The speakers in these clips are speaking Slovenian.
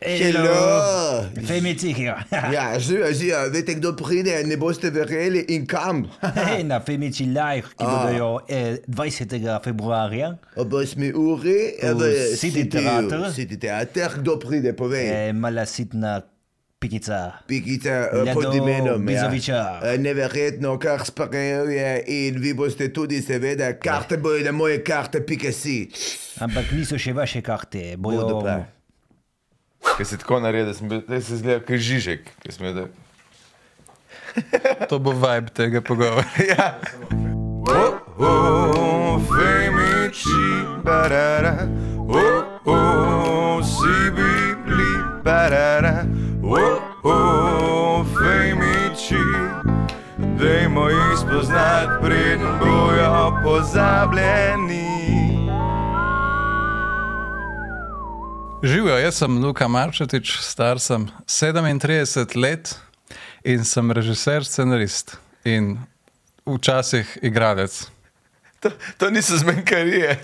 Hello. Femici hier. Ja, živijo, živijo. Veste, kdo pride, ne boste verjeli in kam. Hey, na Femici Live, ki Ah. bodo eh, 20. februarja. Ob 8 uri V City Theater. City Theater, kdo pride, povej. Eh, mala sitna pikica. Pikica eh, Ledo pod imenom. Bizoviča. Ja. Eh, Neverjetno, kar sprejel in vi boste tudi, seveda, karte bojo na moje karte, pika si. Ampak niso še vaše karte. Bojo, pa. Ker si tako naredil, da sem bil, da se zgleda kot žižek. da- To bo vibe tega pogovora. Ja. Oh, oh, femici, barara. Oh, oh, si bibli, barara. Oh, oh, femici. Dajmo jih spoznati, preden bojo pozabljeni. Živijo, jaz sem Luka Marčetič, star sem 37 let in sem režiser, scenarist in včasih igralec. To, to niso zmenkarije,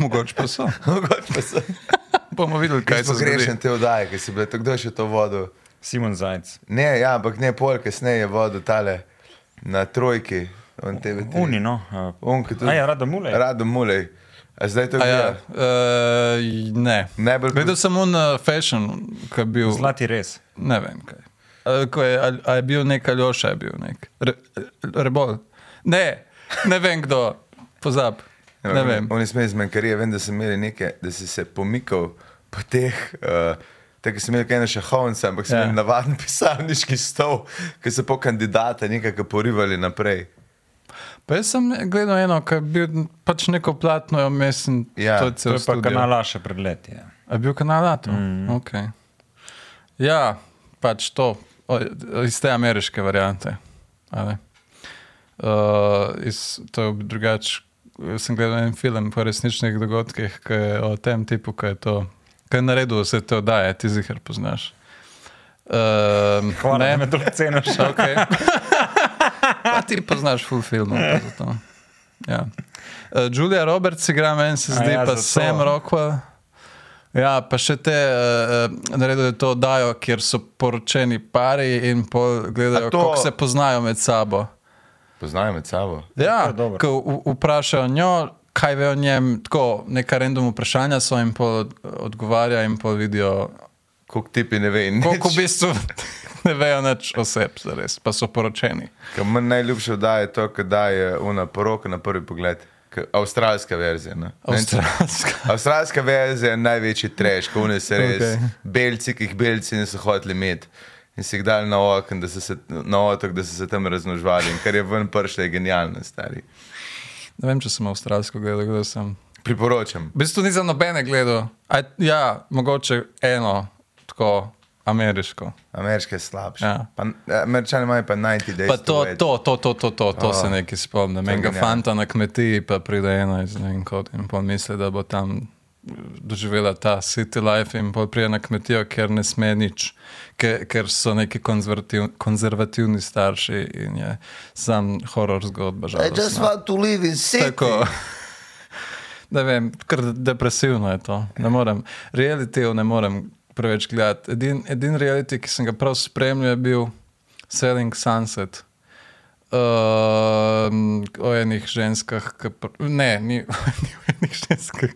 Mogoče pa so. mogoče pa so. Bomo videli, kaj se zgodi. te vdaje, ki si bil, kdo je še to vodil. Simon Zajc. Ne, ja, ampak ne pol, kasneje je vodil tale na trojki. On TV. Uni, no. Uh, On, ki. A ja, Rado Mulej. Rado Mulej. A zdaj to Ja, gledal? uh, ne. Najbolj Videl sem un uh, fashion, ki je bil. Zlati res. Ne vem kaj. A, ko je, a, a je bil nek ali oša, je bil nek. Re, rebol. Ne, ne vem kdo, pozab. Ne vem. Oni smo iz Menkarije, vem, da so imeli nekaj, da si se pomikal po teh. Uh, Tako so imeli kaj na šahovnice, ampak so Ja. imeli navaden pisarniški stol, ki so po kandidate nekako porivali naprej. Pa jaz sem gledal eno, ki je bil pač neko platno, ja, mislim, Ja, to je To cel je pa studio. kanala še pred leti. Ja. A je bil kanal Atom? Mm. Okay. Ja, pač to, o, iz te ameriške variante. a ne. Uh, iz, to je drugače. Sem gledal en film po resničnih dogodkih, ki je o tem tipu, ki je to, ki je naredil vse te oddaje, ti zihar poznaš. Uh, Hvala, da me to ceniš. Okay. Pa ti poznaš full film. Ja. Uh, Julia Roberts igra, meni se zdi, ja, pa zato. Sam Rockwell. Ja, pa še te uh, naredili to oddajo, kjer so poročeni pari in pol gledajo, A to- kako se poznajo med sabo. Poznajo med sabo. Ja, ko vprašajo njo, kaj ve o njem, tako neka random vprašanja so od- odgovarja in pol vidijo, Koliko tipi ne ve. koliko v bistvu ne vejo nič o sebi, zares, pa so poročeni. Meni najljubše oddaje je to, da je una poroka na prvi pogled. Avstralska verzija. Ne? Avstralska. Avstralska verzija je največji treš, ko ne se res. Okay. Belci, ki jih belci niso hoteli imeti. In si jih dali na, okn, da se, na otok, da so se tam raznožvali. In kar je ven pršlo, je genialno, stari. Ne vem, če sem avstralsko gledal, gledal sem. Priporočam. V bistvu nisem nobene gledal. A, ja, mogoče eno, tako ameriško. Ameriška je slabša. Ja. Pa, Američani imajo pa 90 days. Pa to, to to, to, to, to, to, Oh, se nekaj spomnim. Enega fanta na kmetiji, pa pride ena iz ne vem kod in pol misli, da bo tam doživela ta city life in pride na kmetijo, ker ne sme nič, ker, ker so neki konzervativ, konzervativni starši in je sam horor zgodba. I just žalostna. want to live in city. Tako. Ne vem, kar depresivno je to. Ne morem, realitijev ne morem preveč gledati. Edin, edin reality, ki sem ga prav spremljal, je bil Selling Sunset. Uh, o enih ženskah, pr- ne, ni, ni o enih ženskah,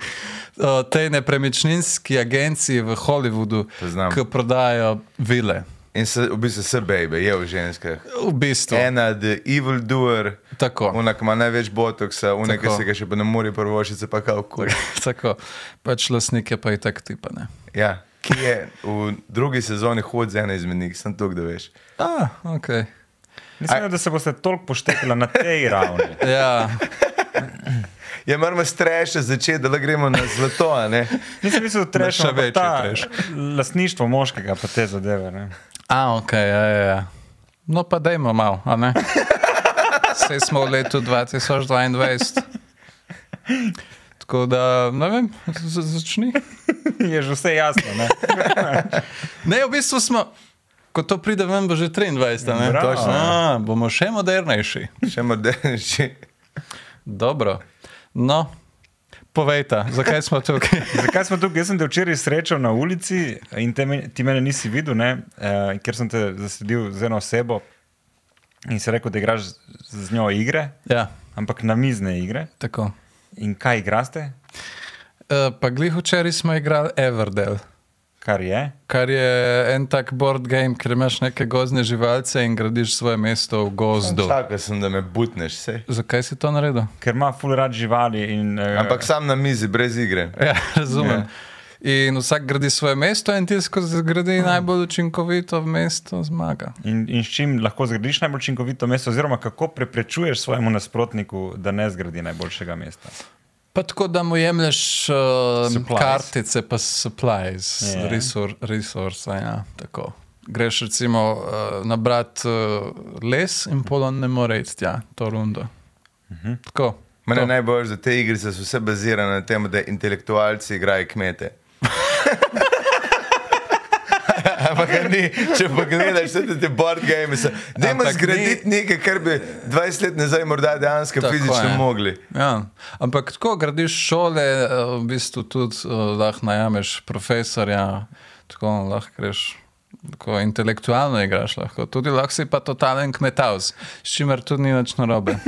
o tej nepremičninski agenciji v Hollywoodu, ki prodajajo vile. In se, v bistvu se baby, je v ženskah. V bistvu. Ena, the evil doer, Tako. ona, ima največ botoksa, ona, ki se ga še pa ne more prvošiti, pa kao kul. Tako. Pač lasnik je pa i tak tipa, ne. Ja, ki je v drugi sezoni hod z ena izmed njih, sem tukaj, da veš. A, ok. Mislim, da se boste toliko poštekali na tej ravni. Ja, Ja, moramo streše začeti, da gremo na zlato, a ne? Nisem mislil, da še trešimo pa večji ta treš. Lastništvo moškega, pa te zadeve. Ne? A, ok, ja, ja, ja. No, pa dajmo malo, a ne? Sej smo v letu 2022. Tako da, ne vem, začni. Je že vse jasno. Ne? Ne, v bistvu smo, ko to pride ven, bo že 23, ne? Bravo. Točno. A, bomo še modernejši. Še modernejši. Dobro. No, povejte, zakaj smo tukaj? Zakaj smo tukaj? Jaz sem te včeraj srečal na ulici in te, ti mene nisi videl, ne? Uh, ker sem te zasledil z eno osebo in si rekel, da igraš z, z njo igre, ja, ampak na mizne igre. tako. In kaj igraste, Uh, pa glih včeraj smo igrali Everdell. kar je? Kar je en tak board game, ker imaš neke gozdne živalce in gradiš svoje mesto v gozdu. Čakal sem, da me butneš, vse. Zakaj si to naredil? Ker ima full rad živali. In, uh, Ampak sam na mizi, brez igre. Ja, razumem. In vsak gradi svoje mesto, in tisti, ki zgradi najbolj učinkovito mesto, zmaga. In, in s čim lahko zgradiš najbolj učinkovito mesto, oziroma kako preprečuješ svojemu nasprotniku, da ne zgradi najboljšega mesta. Pa tako, da mu jemliš uh, Supplies. kartice, pa supplies, Ja. yeah. resor, resurse. Ja, tako. Greš recimo uh, nabrati uh, les in polon ne more iti tja, to rundo. Uh -huh. Tako. Mene najbolj za te igre so vse bazirane na tem, da intelektualci igrajo kmete. Ampak ni, če pogledaš vse te board games, da imaš Ampak zgraditi nekaj, kar bi 20 let nazaj morda dejansko Tako fizično je. mogli. Ja. Ampak tako gradiš šole, eh, v bistvu tudi uh, lahko najameš profesorja, tako lahko greš. Tako intelektualno igraš lahko, tudi lahko si pa totalen kmetavs, s čimer tudi ni nič narobe.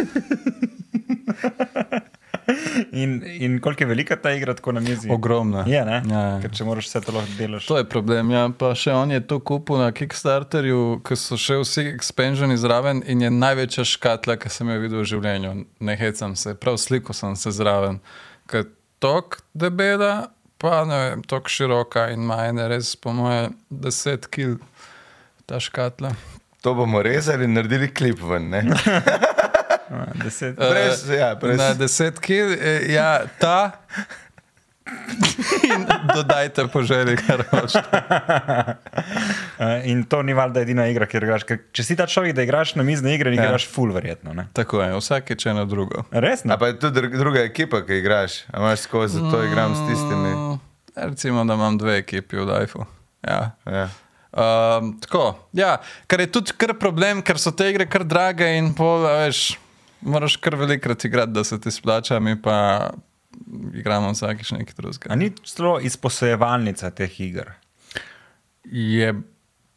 In, in koliko je velika ta igra, tako na mizi? Ogromna. Je, ne? Ja, ja. Ker če moraš vse to lahko delaš. To je problem. Ja. Pa še on je to kupil na Kickstarterju, ker so še vsi expansioni zraven in je največja škatla, ki sem jo videl v življenju. Ne hecam se, prav sliko sem se zraven. Ker tok debela, pa ne vem, tok široka in ene res, po moje, 10 kil ta škatla. To bomo rezali in naredili klip ven. Deset. Brez, ja, brez. Na 10 kil, eh, ja, ta. in dodajte po želji, kar hočete. Uh, in to ni valjda edina igra, kjer igraš. Ker če si ta človek, da igraš na mizne igre, Ja. igraš full verjetno. Ne? Tako je, vsak je če na drugo. Res? A Ne? pa je tudi dru- druga ekipa, ki igraš. A imaš skozi to igram s tistimi. Mm, Recimo, da imam dve ekipi v Lifeu. Ja. Ja. Um, tako, ja, kar je tudi kar problem, ker so te igre kar drage in pol, veš, moraš kar velikrat igrati, da se ti splača, mi pa igramo vsakiš nekaj A drugega. ni celo izposojevalnica teh iger? Je,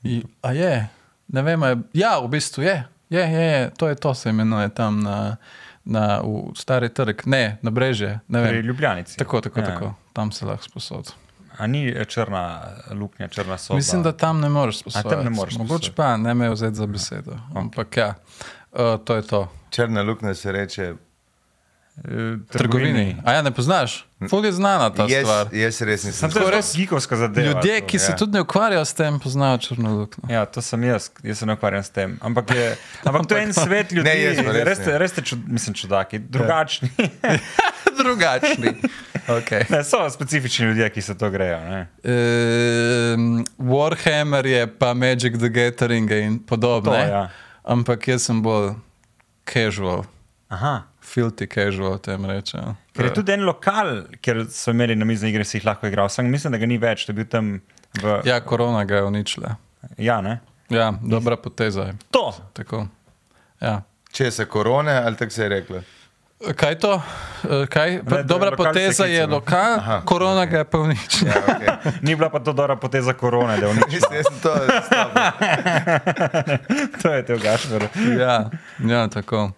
i- a je, ne vem, a je, ja, v bistvu je, je, je, je, to je to se imenuje tam na, na stari trg, ne, na breže, ne Pri. Ljubljanici. Tako, tako, Ja. tako, tam se lahko sposod. A ni črna luknja, črna soba? Mislim, da tam ne moreš tam posoditi. ne moreš Mogoče pa ne me vzeti za besedo. Ampak ja, uh, to je to. Črna luknja se reče. Eh, Trgovini. A ja, ne poznaš? Ful je znana ta Jaz, stvar. jaz res nisem. Sem to res gigovska zadeva. Ljudje, to. ki se ja. tudi ne ukvarjajo s tem, poznajo črno luknjo. Ja, to sem jaz, jaz se ne ukvarjam s tem. Ampak, je, ampak to je en svet ljudi, Ne, jaz res res, res ste čud, mislim, čudaki, drugačni. Drugačni. Okay. ne, so specifični ljudje, ki se to grejo. Ne? Um, Warhammer je pa Magic the Gathering in podobno. To, ja. Ampak jaz sem bolj casual, Aha. filthy casual, tem rečem. Ker je tudi en lokal, kjer so imeli na mizne igre, si jih lahko igral. Sam mislim, da ga ni več, da je bil tam v. Ja, korona ga je uničila. ja ne. Ja, dobra poteza je. To. Tako. Ja. Če se korone, ali tako se je reklo. Kaj to? Eh, Kaj? Ne, dobra poteza je kliče, no. lokal, Aha, korona ga je pa uničila. Ja, okay. Ni bila pa to dobra poteza korone, da je uničila. Jaz sem to to je te Gašperu. Ja, ja, tako.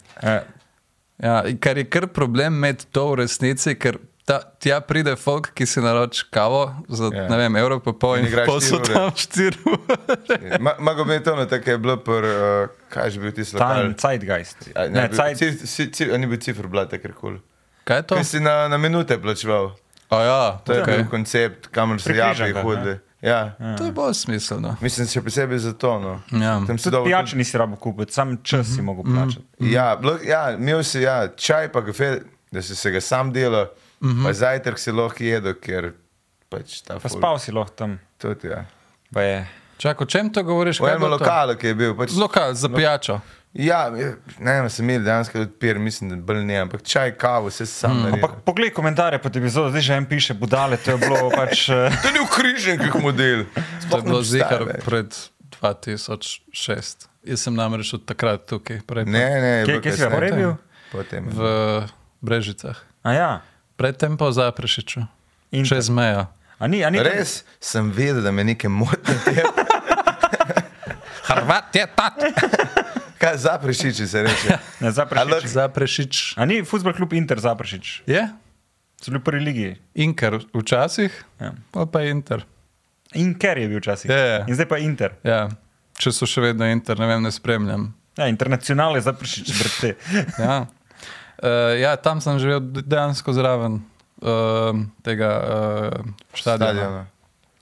Ja, in kar je kar problem med to v resnici, ker ta, tja pride folk, ki si naroči kavo za Ja. yeah. ne vem, evro pa pol In in ure. tam štiri ure. Ma- Mago bi to, no, tako je bilo, pr, uh, kaj je že bil tisti lokal. Time, Zeitgeist. A, Ne, ne, bil- Zeit, cif- ci- ci- a ni bil cifr, bila takrat kul. Kaj je to? Kaj si na, na minute plačeval? A ja, To je okay. bil koncept, kamor Pri japi Križankah, hodili. Ja. to je bolj smiselno. Mislim, še posebej za to. No. Ja. Tam si dal pijače nisi rabo kupiti, sam čas si mogel plačati. Ja, bilo, ja, imel si ja, čaj, pa kafe, da si se ga sam delal, pa zajtrk si lahko jedel, ker pač ta Pa ful- spal si lahko tam. Tudi, ja. Pa je. Čakaj, o čem to govoriš? Je enem lokalu, ki je bil. Pač, Lokal za pijačo. ja, ne vem, sem imel dejansko odpir, mislim, da bolj ne, ampak čaj, kavo, vse sam mm. Ampak poglej komentarje pod epizodo, zdaj že en piše, budale, to je bilo pač. eh, To ni v križankih model. To je ne bilo zihar pred 2006. Jaz sem namreč od takrat tukaj, prej pa Ne, ne, je Kje, kje si ga bil? Potem. v Brežicah. A ja. Predtem pa v Zaprešiču. Inter. Čez mejo. A ni, a ni Res sem vedel, da me nekaj moti. Hrvat je tat. Kaj zaprešiči se reče? Ne, Zaprešič. Zaprešič. A ni futbol klub Inter Zaprešič? Je? So bili v prvi ligi. Inker včasih, Ja. pa pa Inter. Inker je bil včasih. Ja, ja. In zdaj pa Inter. Ja. Če so še vedno Inter, ne vem, ne spremljam. Ja, internacional je Zaprešič, brate. Ja. Uh, ja, tam sem živel de- dejansko zraven uh, tega uh, stadiona. Stadiona.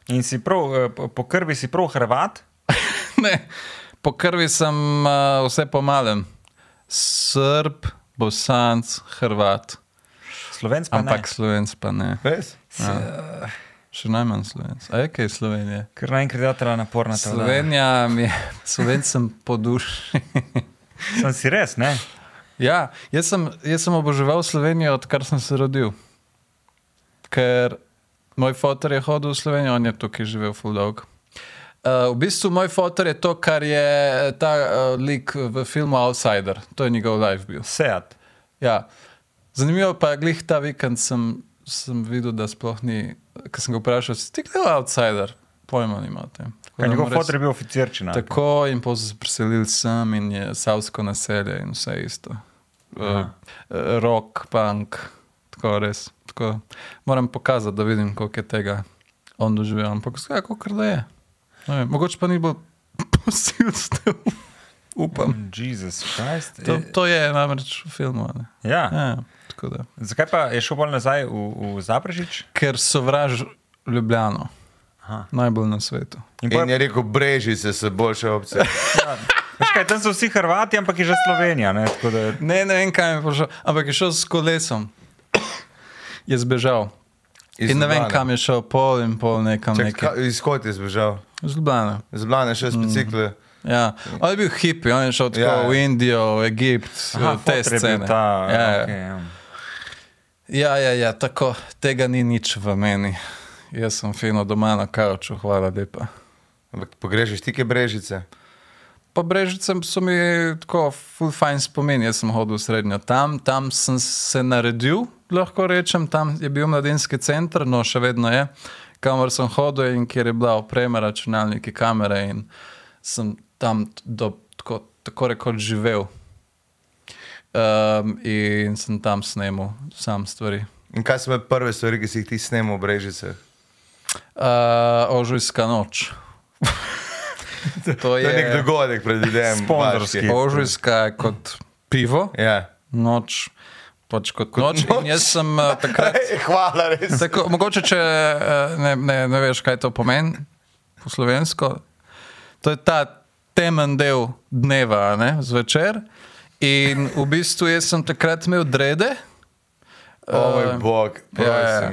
In si prav, eh, po- krvi si prav Hrvat? Ne, po krvi sem uh, vse po malem. Srb, bosanc, hrvat. Slovenc pa Ampak ne. slovenc pa ne. Res? Še najmanj slovenc. A je kaj Slovenije? Ker naenkrat je ta naporna ta. Slovenija mi je, slovencem po duši. Sem si res, ne? Ja, jaz sem, jaz sem oboževal Slovenijo, odkar sem se rodil. Ker moj fotor je hodil v Slovenijo, on je tukaj živel full dog. Uh, v bistvu moj fotor je to, kar je ta uh, lik v filmu Outsider, to je njegov life bil. Seat. Ja. Zanimivo pa je, glih ta vikend sem, sem videl, da sploh ni, ker sem ga vprašal, si ti gledal Outsider? Pojma nimate. Kaj njegov fotor je bil oficirčina. Tako in pa so se preselili sem in je savsko naselje in vse isto. Uh, rock, punk, tako res. Tako, moram pokazati, da vidim, koliko je tega on doživel. Ampak vse, kako da je. Ne mogoče pa ni bilo posilstev. Upam. Jezus Christ. To, to je namreč v filmu. Ne? Ja. Ja. Zakaj pa je šel bolj nazaj v, v Zaprežič? Ker sovraž Ljubljano. Aha. Najbolj na svetu. In pa, In je rekel, brežice so boljše opcije. veš kaj, tam so vsi Hrvati, ampak je že Slovenija. Ne? Da, Ne, ne vem, kaj je prišel, ampak je šel s kolesom. Je zbežal. Iz In ne vem, kam je šel, pol in pol nekam. Čak, nekaj. ka, iz kod je zbežal? Z Ljubljana. Zblane še s bicikli. Ja. On je bil hipi, on je šel tako Ja, ja, ja. v Indijo, v Egipt, Aha, v te scene. Ta, ja, ja. okay, ja. ja, ja, ja, tako, tega ni nič v meni. Jaz sem fino doma na kavču, hvala lepa. Ampak pogrešiš ti, kaj brežice? Pa brežice so mi tako full fine spomin. Jaz sem hodil v srednjo tam, tam sem se naredil, lahko rečem, tam je bil mladinski center, no še vedno je, kamor sem hodil in kjer je bila oprema, računalniki, kamere in sem tam do, tako, tako rekoč živel. Um, in sem tam snemal sam stvari. In kaj so bile prve stvari, ki si jih ti snemal v brežicah? Uh, ožujska noč. to To je nek je dogodek, predvidevam. Sponzorski. ožujska je kot pivo. Ja. noč, pač kot, kot noč. noč. Jaz sem uh, takrat. Ej, hvala, res. Tako, mogoče, če uh, ne, ne, ne veš, kaj to pomeni po slovensko. To je ta temen del dneva, ne, zvečer. In v bistvu jaz sem takrat imel drede. O moj bog, ja, ja.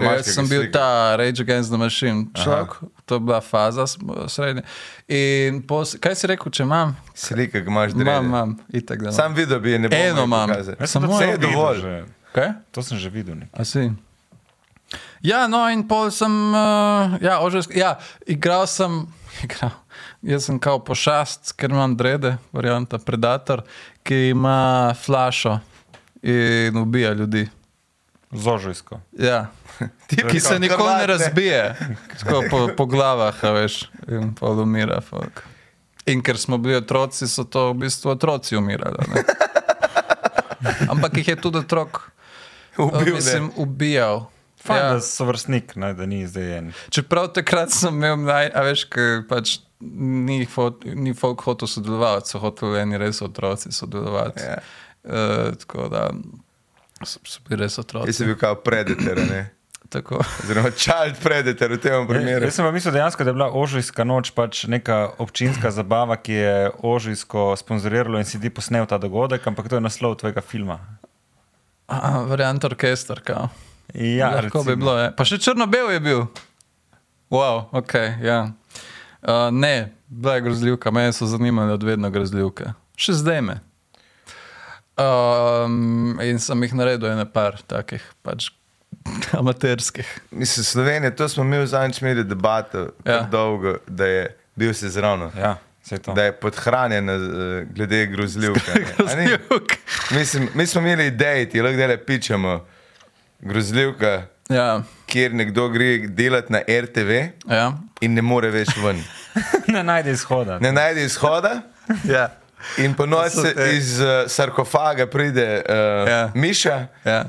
Jaz sem bil sliko? ta Rage Against the Machine človek, to je bila faza srednja. In pos, kaj si rekel, če imam? Slika, ki imaš drede. Imam, imam, itak da. Sam video bi je ne bom Eno imam. Samo je videl dovolj. že. Kaj? To sem že videl. Ne? A si? Ja, no, in pol sem, uh, ja, ožesk, ja, igral sem, igral. Jaz sem kao pošast, ker imam drede, varianta Predator, ki ima flašo in ubija ljudi. Zožujsko. Ja. Ki se nikoli ne razbije, tako po, po glavah, a veš, in pol umira. Folk. In ker smo bili otroci, so to v bistvu otroci umirali. ne. Ampak jih je tudi otrok Ubil, mislim, ne. ubijal. Fajn, Ja. da so vrstnik, ne, da ni zdaj en. Čeprav takrat sem imel, naj, a veš, ker pač ni, fo- ni folk hotel sodelovati, so hoteli eni res otroci sodelovati. Ja. Uh, tako da so, so bili res Jaz otroci. sem bil kot predator, ne? Tako. Oziroma, child predator v tem primeru. Jaz sem pa mislil dejansko, da je bila ožujska noč pač neka občinska zabava, ki je ožujsko sponzoriralo in si ti posnel ta dogodek, ampak to je naslov tvojega filma. A, variant orkester, kao. Ja, Lahko bi bilo. Je. Pa še črno-bel je bil. Wow, ok. Ja. Uh, ne, bila je grozljivka, mene so zanimale od vedno grozljivke. Še zdaj me. Um, in sem jih naredil ene par takih, pač amaterskih. Mislim, Slovenija, to smo mi zadnjič imeli debato, Ja. dolgo, da je bil se zravno. Ja. Da je podhranjena eh, glede grozljivke. ne. A ni? Grozljivk. Mislim, mi smo imeli ideje, ti lahko dele pičemo. grozljivka, Ja, kjer nekdo gre delati na RTV ja. in ne more več ven. ne najde izhoda. Ne najde izhoda. ja. In po noč se iz uh, sarkofaga pride uh, Ja. Miša, ja.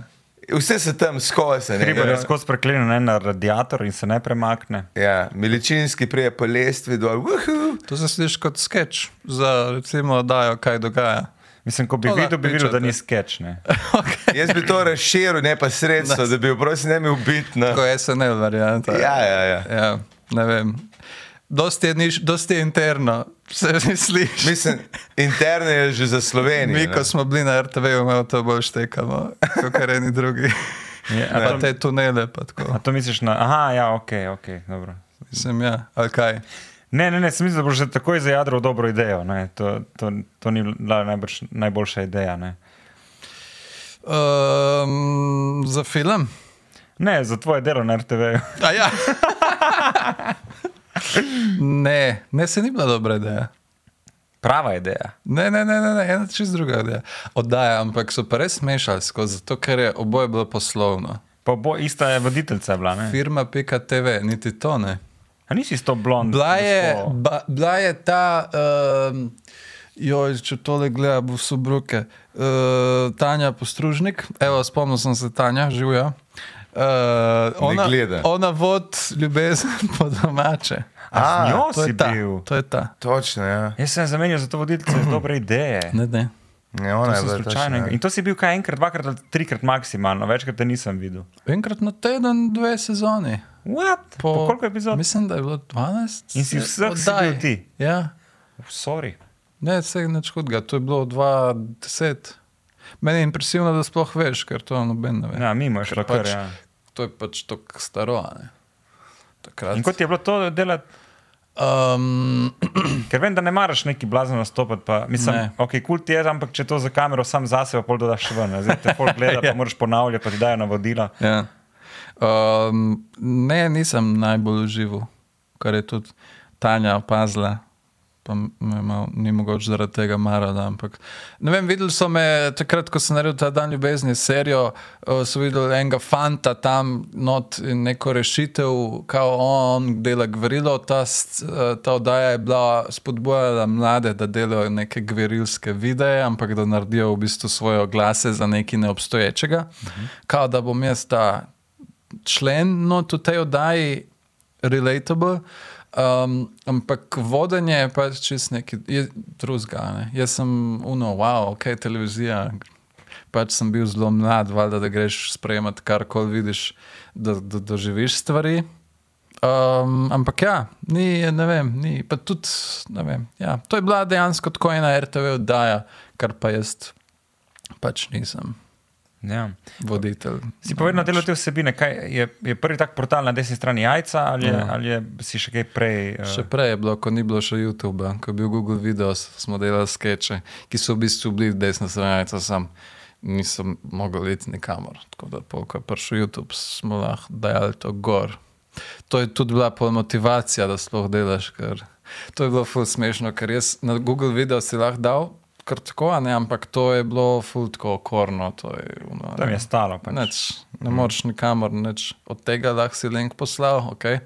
vse se tam skozi. ne. Hriber je skozi preklenjen en na radiator in se ne premakne. Ja, Miličinski prije po lestvi dol, uhu. To se sliši kot sketch za recimo oddajo, kaj dogaja. Mislim, ko bi lahko videl, bi videl, da ni skeč. Ne? okay. Jaz bi to razširil, ne pa sredstvo, da bi bil prosim ne mi ubit. No. Kot SNL varianta. Ja, ja, ja. ja ne vem. Dosti je, niš, dosti je interno, se mi sliši. Mislim, interne je že za Slovenijo. Mi, ne. ko smo bili na RTV, imamo to bolj štekamo, kot eni drugi. Je, a, Pa to, te tunele, pa tako. a to misliš na. Aha, ja, ok, ok, dobro. Mislim, ja, ali kaj. Ne, ne, ne, sem mislil, da boš že takoj zajadral dobro idejo. Ne. To, to, to ni bila najbrž, najboljša ideja. Ne. Um, za film? ne, za tvoje delo na RTV. A ja. ne, ne, se ni bila dobra ideja. Prava ideja. Ne, ne, ne, ne, ne ena čist druga ideja. Oddaja, ampak so pa res mešali skozi, zato ker je oboje bilo poslovno. Pa bo ista je voditeljca bila. Ne? Firma PKTV, niti to ne. A nisi s to blond? Bila je, ba, bila je ta, um, joj, če tole gleda, bo subruke, uh, Tanja Postružnik, evo, spomnil sem se Tanja, živijo. Uh, ona, ona vod ljubezen po domače. A, z njo To si je ta. bil. To je ta. Točno, ja. Jaz sem zamenjal za to voditeljico z dobre ideje. Ne, ne. ja ona To je bila slučajno. točno, ja. In to si bil kaj enkrat, dvakrat ali trikrat maksimalno, večkrat te nisem videl. Enkrat na teden, dve sezoni. What? Po, po koliko epizod? Mislim, da je bilo 12. In si vseh si oddaj. ti? Ja, Sorry. ne, vse nič hudega. To je bilo 2010. Meni je impresivno, da sploh veš, ker to noben ne ve. Ja, mimo je šlo kar. pač, Ja. To je pač tako staro. a Ne? Takrat. In kot je bilo to delati, Um, ker vem, da ne maraš neki blazno nastopati, pa mislim, Ne. ok, kul ti je, ampak če to za kamero sam zase, pa pol dodaš ven. ne. Zdaj te pol gleda, pa Ja. moraš ponavljati, pa ti dajo navodila. ja. um, ne, nisem najbolj užival, kar je tudi Tanja opazila. Pa me malo, ni mogoče zaradi tega marala. Ampak, ne vem, videli so me takrat, ko sem naredil ta dan ljubezni serijo, uh, so videli enega fanta tam not in neko rešitev, kao on dela gverilo. Ta, eh, ta oddaja je bila spodbujala mlade, da delajo neke gverilske videe, ampak da naredijo v bistvu svoje glase za nekaj neobstoječega. Mhm. Kao da bom jaz ta člen not v tej oddaji relatable. Um, ampak vodenje je pač čist nekaj drugega. Ne? Jaz sem uno, wow, ok, televizija. Pač sem bil zelo mlad, valjda, da greš sprejemati karkoli vidiš, da, da doživiš stvari. Um, ampak ja, ni, ne vem, ni. Pa tudi, ne vem. Ja, to je bila dejansko tako ena RTV oddaja, kar pa jaz pač nisem Ja. voditelj. Si pa vedno delal te vsebine, kaj je, je prvi tak portal na desni strani jajca ali, ja. Ali je, si še kaj prej? Uh, Še prej je bilo, ko ni bilo še YouTube, ko je bil Google Videos, smo delali skeče, ki so v bistvu bili desna stran, sam nisem mogel iti nikamor. Tako da, pol, ko je prišel YouTube, smo lahko dajali to gor. To je tudi bila motivacija, da sploh delaš, ker to je bilo ful smešno, ker jaz na Google Video si lahko dal. Kar tako, ne, ampak to je bilo ful tako okorno. To je, ono, Tam je stalo. Pač. Neč, ne moreš nikamor, neč. od tega lahko si link poslal. Okay?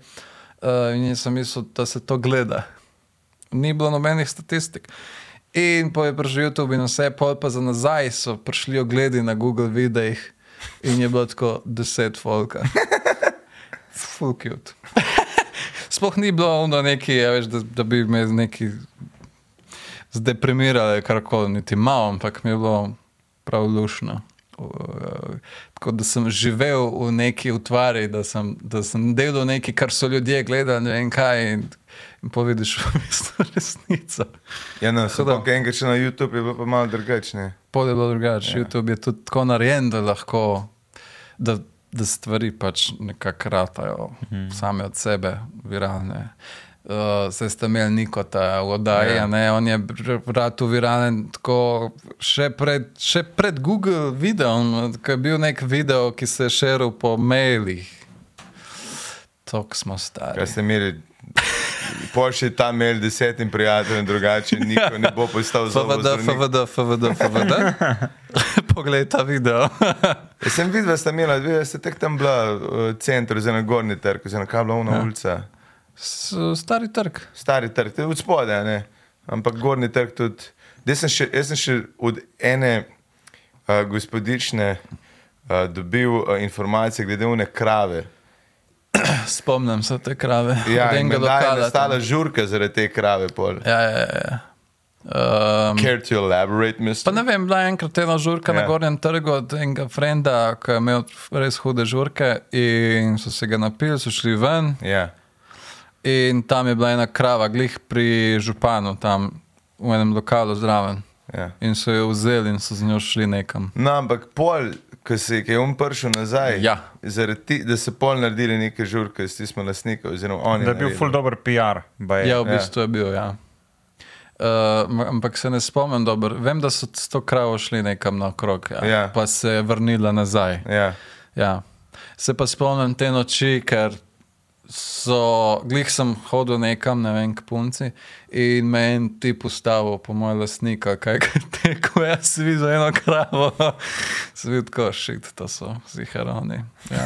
Uh, in jaz sem mislil, da se to gleda. Ni bilo nobenih statistik. In po je prišel YouTube in vse, pol pa za nazaj so prišli ogledi na Google videih in je bilo tako deset folka. Full cute. Sploh ni bilo ono neki, ja, veš, da, da bi me neki zdeprimirali, karkoli, niti malo, ampak mi je bilo prav lušno. Uh, tako da sem živel v neki utvari, da sem, da sem delal nekaj, kar so ljudje gledali, ne vem kaj, in, in povidiš v bistvu resnico. Ja, no, Tako da- samo enkrat še na YouTube je bilo pa malo drugačne. Pol je bilo drugače. Ja. YouTube je tudi tako narejen, da lahko, da, da stvari pač nekako ratajo mhm. same od sebe, viralne. Uh, Zdaj ste imeli Nikota v oddaji, Ja. ja. on je vrat viralen tako še pred, še pred Google videom, ko je bil nek video, ki se je širil po mailih. Tok smo stari. Kaj ste imeli? Pošlji ta mail desetim prijateljem, drugače niko ne bo postal zelo FVD, FVD, FVD, FVD. poglej ta video. Jaz sem videl, da sta imela, dve, da ste tek tam bila v centru, oziroma gornji trg, oziroma kabla una ja. ulica. Stari trg. Stari trg, od spodaj, ne? ampak gornji trg tudi. Jaz sem še, jaz sem še od ene uh, gospodične uh, dobil uh, informacije glede une krave. Spomnim se te krave. Ja, in menda je nastala žurka zaradi te krave. Pol. Ja, ja, ja. Um, Care to elaborate, Pa mister? ne vem, bila je enkrat ena žurka ja. Ja. na Gornjem trgu od enega frenda, ki je imel res hude žurke in so se ga napili, so šli ven Ja. In tam je bila ena krava, glih pri županu, tam v enem lokalu zraven. Ja. In so jo vzeli in so z njo šli nekam. No, ampak pol, ko se ki je on prišel nazaj, Ja. zaradi ti, da so pol naredili neke žurke, s tistim lastnikom, oziroma oni. Da je bil naredili. full dober PR. baje. Ja, v bistvu je bil, ja. Uh, ampak se ne spomnim dobro. Vem, da so s to kravo šli nekam naokrog, ja. Ja. pa se je vrnila nazaj. Ja. Ja. Se pa spomnim te noči, ker so, glih sem hodil nekam, ne vem, k punci in me je en tip ustavil, po moj lastnik, kaj je tekel, jaz videl eno kravo, videl, ko šit, to so ziharoni. Ja.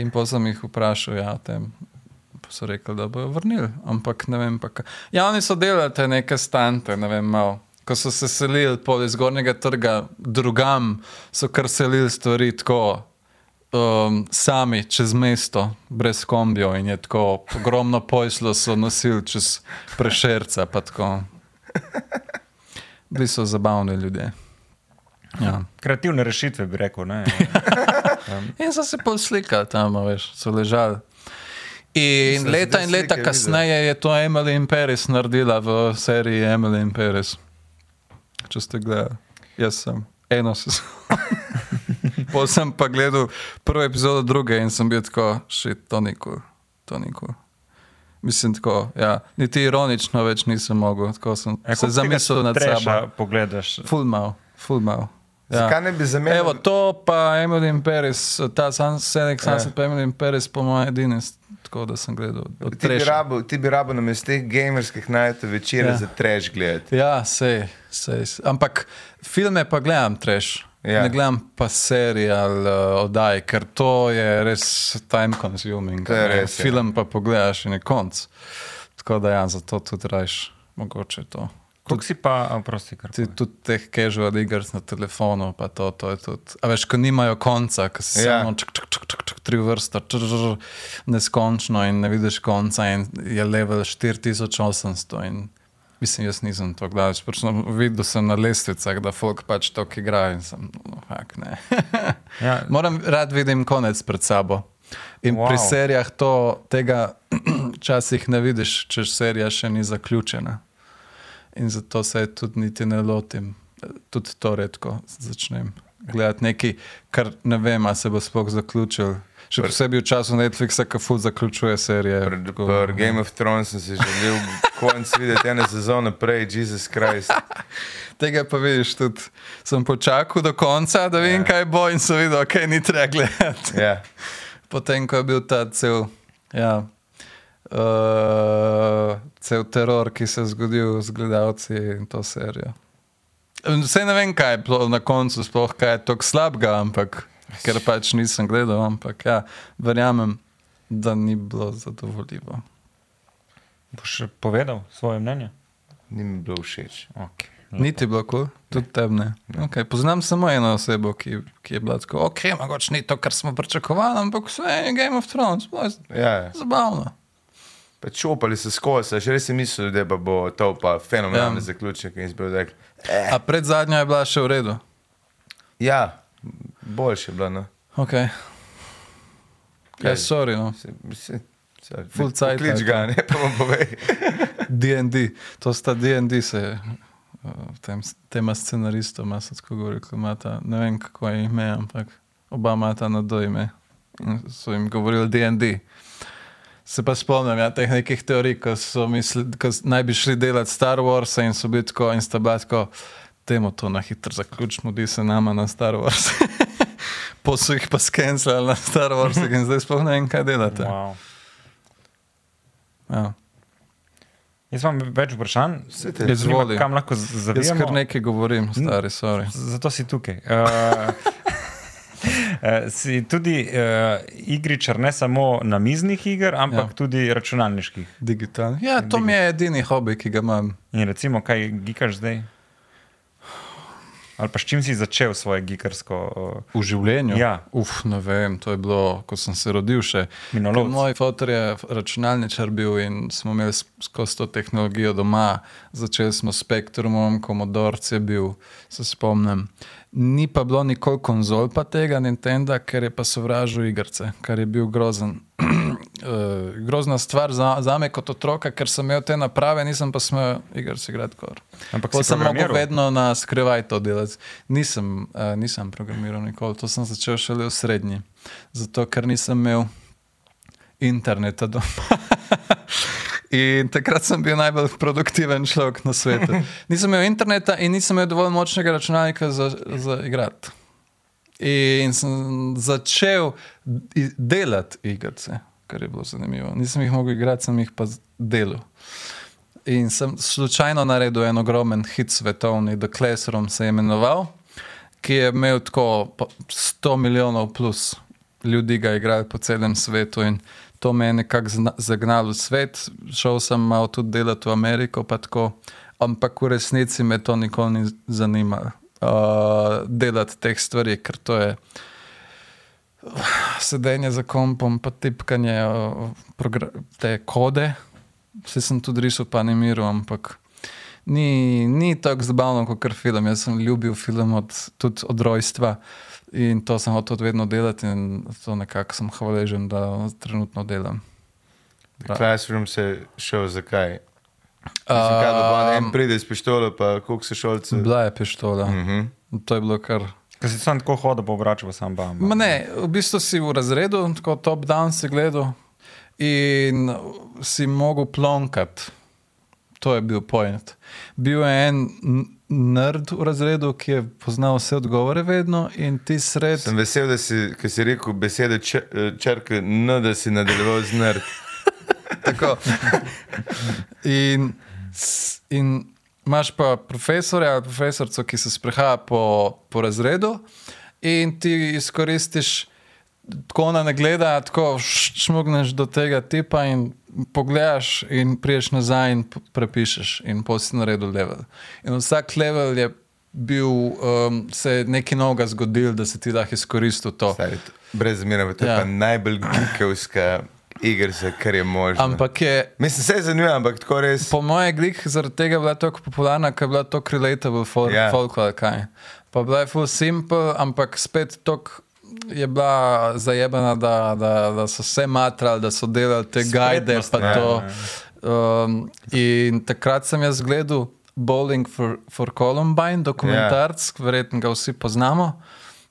In pa sem jih vprašal, ja, o tem. Pa so rekli, da bojo vrnili, ampak ne vem pa kaj. Ja, oni so delali te neke stante, ne vem, malo. Ko so se selili iz gornjega trga drugam, so kar selili stvari tako um, sami čez mesto, brez kombijo in je tako ogromno pojslo so nosili čez prešerca. pa tako. Bili so zabavni ljudje. Ja. Kreativne rešitve bi rekel. Ne? In so se pol slikali tam, a veš, so ležali. In Sem leta in leta kasneje je to Emily in Paris naredila v seriji Emily in Paris. Če ste gledali, jaz sem eno sezono. Potem sem pa gledal prvo epizodo druge in sem bil tako, šit, to nikoli, to nikoli. Mislim, tako, ja, niti ironično več nisem mogel, tako sem Ja, se zamislil nad sabo. Pogledaš. Ful mal, ful mal. Ja. Zakaj ne bi zamenjal? Evo, to pa Emily in Paris, ta Senek Ja. Sunset, pa Emily in Paris, po mojem, edini, tako da sem gledal. Ti bi rabo, ti bi rabo namesto teh gamerskih najto večera Ja. ja. za trash gledati. Ja, sej, sej. Ampak filme pa gledam treš. Ja. Ne gledam pa serijal uh, oddaj, ker to je res time consuming. Je res, ja. Film pa pogledaš in je konc. Tako da ja, zato tudi rajš mogoče to. Koliko si pa, a, prosti, kar. Ti, tudi teh casual igric na telefonu, pa to, to je tudi. A veš, ko nimajo konca, ko se Ja. samo čak, čak, čak, čak, čak, tri vrste, čak, čak, čak, neskončno in ne vidiš konca in je level 4800 in mislim, jaz nisem to gledal, pač sem videl sem na lestvicah, da folk pač to igra in sem, no, fak ne. Ja, Moram rad vidim konec pred sabo. In wow. pri serijah to, tega včasih ne vidiš, če serija še ni zaključena. In zato se tudi niti ne lotim. Tudi to redko začnem gledati nekaj, kar ne vem, ali se bo sploh zaključil. Še posebej v času Netflixa, ki ful zaključuje serije. Pri Tako- pri Game of Thrones sem si želel konc videti ene sezone prej, Jesus Christ. Tega pa vidiš tudi. Sem počakal do konca, da vem, kaj bo in sem videl, kaj ni treba gledati. Ja. Potem, ko je bil ta cel, ja, uh, cel teror, ki se je zgodil z gledalci in to serijo. Vse ne vem, kaj je na koncu, sploh kaj je tako slabega, ampak ker pač nisem gledal, ampak ja, verjamem, da ni bilo zadovoljivo. boš povedal svoje mnenje? Ni mi bilo všeč. Okay. Niti bilo kul, tudi temne. Okay, poznam samo eno osebo, ki, ki je bila tako, ok, mogoče ni to, kar smo pričakovali, ampak vse je Game of Thrones, bilo je Ja, zabavno. Pa čopali so skozi, še res si mislil, da bo to pa fenomenalni Ja. ja. zaključek. In si bil rekel, A pred zadnja je bila še v redu. ja, boljše je bilo. No. Ok. Ja, sorry, no. Se- se- se- Full cajt, Klič ga, ne pa vam povej. DD, to sta DD se. uh, Tem, tema scenaristoma so tako govorili, ko imata, ne vem kako je ime, ampak oba imata na do ime. In so jim govorili DD. Se pa spomnim ja, teh nekih teorij, ko, so misli, ko naj bi šli delati Star Wars in so bili tako in sta bila tako, temu to na hitro zaključimo, di se nama na Star Wars. Po so jih pa skenslali na Star Wars in zdaj sploh ne vem, kaj delate. Wow. Ja. Jaz imam več vprašanj. Me zanima, Izvoli. Kam lahko z- Jaz kar nekaj govorim, stari, sorry. Zato si tukaj. Uh, uh, si tudi uh, igričar ne samo namiznih iger, ampak Ja. tudi računalniških. Digitalni. Ja, to mi je edini hobi, ki ga imam. In recimo, kaj gikaš zdaj? Ali pa s čim si začel svoje gikarsko? Uh, V življenju? Ja. Uf, ne vem, to je bilo, ko sem se rodil še. Minolovec. Ker Moj fotor je računalničar bil in smo imeli skozi to tehnologijo doma. Začeli smo s Spectrumom, Commodore je bil, se spomnim. Ni pa bilo nikoli konzol pa tega Nintendo, ker je pa sovražil igrice, kar je bil grozen. Uh, grozna stvar za, za me kot otroka, ker sem imel te naprave, nisem pa smel igrice igrati. Kor. Ampak sem programiral? vedno na skrivaj to delati. Nisem, uh, nisem programiral nikoli, to sem začel šele v srednji. Zato, ker nisem imel interneta doma. In takrat sem bil najbolj produktiven človek na svetu. Nisem imel interneta in nisem imel dovolj močnega računalnika za, za igrati. In sem začel delati igrice, kar je bilo zanimivo. Nisem jih mogel igrati, sem jih pa delal. In sem slučajno naredil en ogromen hit svetovni, The Classroom se je imenoval, ki je imel tako pa 100 milijonov plus ljudi ga igrali po celem svetu in to me je nekako zagnalo v svet. Šel sem malo tudi delati v Ameriko, pa tako, ampak v resnici me to nikoli ni zanimalo. Uh, delati teh stvari, ker to je sedenje za kompom, pa tipkanje te kode. Vse sem tudi risal, pa ne miru, ampak ni, ni tako zabavno kot film. Jaz sem ljubil film od, tudi od rojstva in to sem hotel vedno delati in to nekako sem hvaležen, da trenutno delam. The Classroom se šel zakaj? Mislim, kaj, da bo en Um, pride s pištolo, pa koliko se šolce. Bila je pištola. Uh -huh. To je bilo kar. Ker si sam tako hodil, pa vračal pa sam bam. Ma ne, v bistvu si v razredu, tako top-down si gledal in si mogel plonkati. To je bil point. Bil je en nerd v razredu, ki je poznal vse odgovore vedno in ti sred. Sem vesel, da si, si rekel besede črke N, da si nadaljeval z nerd. Tako. In, in imaš pa profesorja ali profesorico, ki se sprehaja po, po razredu, in ti izkoristiš tako na negleda, tako š- šmugneš do tega tipa in pogledaš, in priješ nazaj in prepišeš, in posi naredil level. In vsak level je bil, um, se je nekaj novega zgodil, da si ti lahko izkoristil to. Stari, Brez zamera, to je Ja. pa najbolj geekovska igrica, kar je možno. Ampak je, Mislim, se je zanimivo, ampak tako res. Po mojem, glik zaradi tega je bila tako popularna, ker je bila tako relatable for Ja. yeah. folk ali kaj. Pa bila je full simple, ampak spet tako je bila zajebana, da, da, da so vse matrali, da so delali te gajde. Spretnost, Pa ja, to. Um, in takrat sem jaz gledal Bowling for, for Columbine, dokumentarc, yeah. verjetno ga vsi poznamo.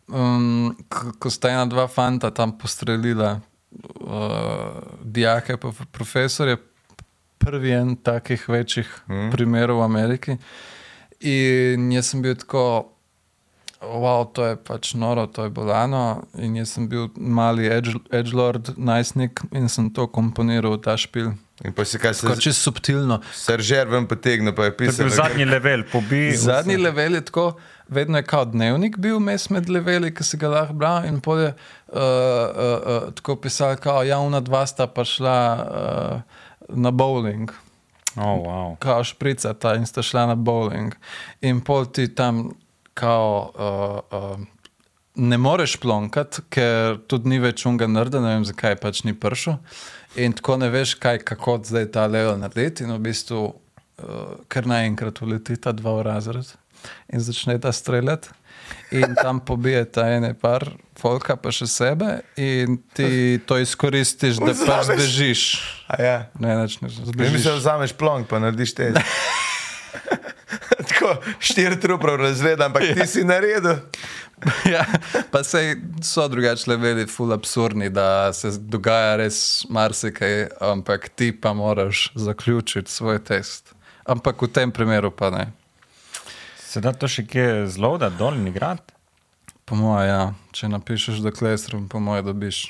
Um, ko sta ena, dva fanta tam postrelila dijake, pa profesorje, prvi en takih večjih mm. primerov v Ameriki. In jaz sem bil tako, wow, to je pač noro, to je bolano. In jaz sem bil mali edge, edgelord, najstnik in sem to komponiral v ta špil. In pa si kaj se Tako čisto subtilno. Sržer ven potegne, pa je je pisal. zadnji level, pobi. Zadnji vse. level je tako, vedno je kot dnevnik bil mes med leveli, ki si ga lahko bral. In pol je uh, uh, uh, tako pisal, da ja, una dva sta pa šla uh, na bowling. Oh, wow. kao šprica ta in sta šla na bowling. In pol ti tam, kao, uh, uh, ne moreš plonkati, ker tudi ni več unga nerda, ne vem zakaj pač ni pršel. In tako ne veš, kaj, kako zdaj ta level narediti. In v bistvu uh, kar naenkrat uleti ta dva v razred in začne ta streljati. In tam pobije ta ene par, folka pa še sebe, in ti to izkoristiš, da pač bežiš. Ja. Ne, neč ne Ne zbežiš. misliš, da vzameš plonk, pa narediš te. Tako, štiri trupe razreda, ampak ti si naredil. ja, pa sej so drugačni leveli, ful absurdni, da se dogaja res marsikaj, ampak ti pa moraš zaključiti svoj test. Ampak v tem primeru pa ne. Se da to še kje zelo, da dol in igrati? Po mojem, ja. če napišeš The Classroom, po mojem, dobiš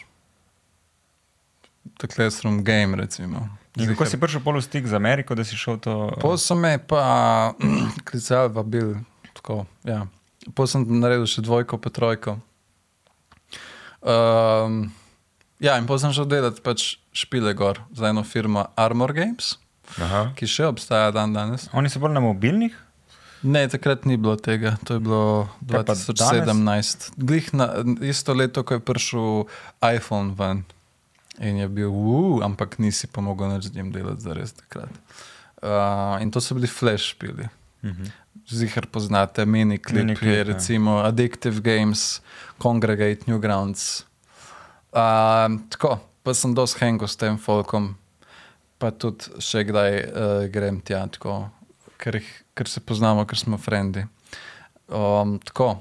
The Classroom game, recimo. In kako si prišel pol v stik z Ameriko, da si šel to? Pol so me pa klicali, vabil. Tako, ja. Pol sem naredil še dvojko, pa trojko. Um, ja, in pol sem šel delati pač špile gor za eno firmo Armor Games, Aha. ki še obstaja dan danes. Oni so bolj na mobilnih? Ne, takrat ni bilo tega, to je bilo Kaj pa 2017. Glih na isto leto, ko je prišel iPhone ven in je bil, uh, ampak nisi pa mogel več z njim delati za res takrat. Uh, in to so bili flash špili. Uh -huh. Zihar poznate, mini klip, Mini klip, klip ja. recimo Addictive Games, Congregate, Newgrounds. Uh, tako, pa sem dosti hengo s tem folkom, pa tudi še kdaj uh, grem tja, tako, ker, jih, ker se poznamo, ker smo frendi. Um, tako,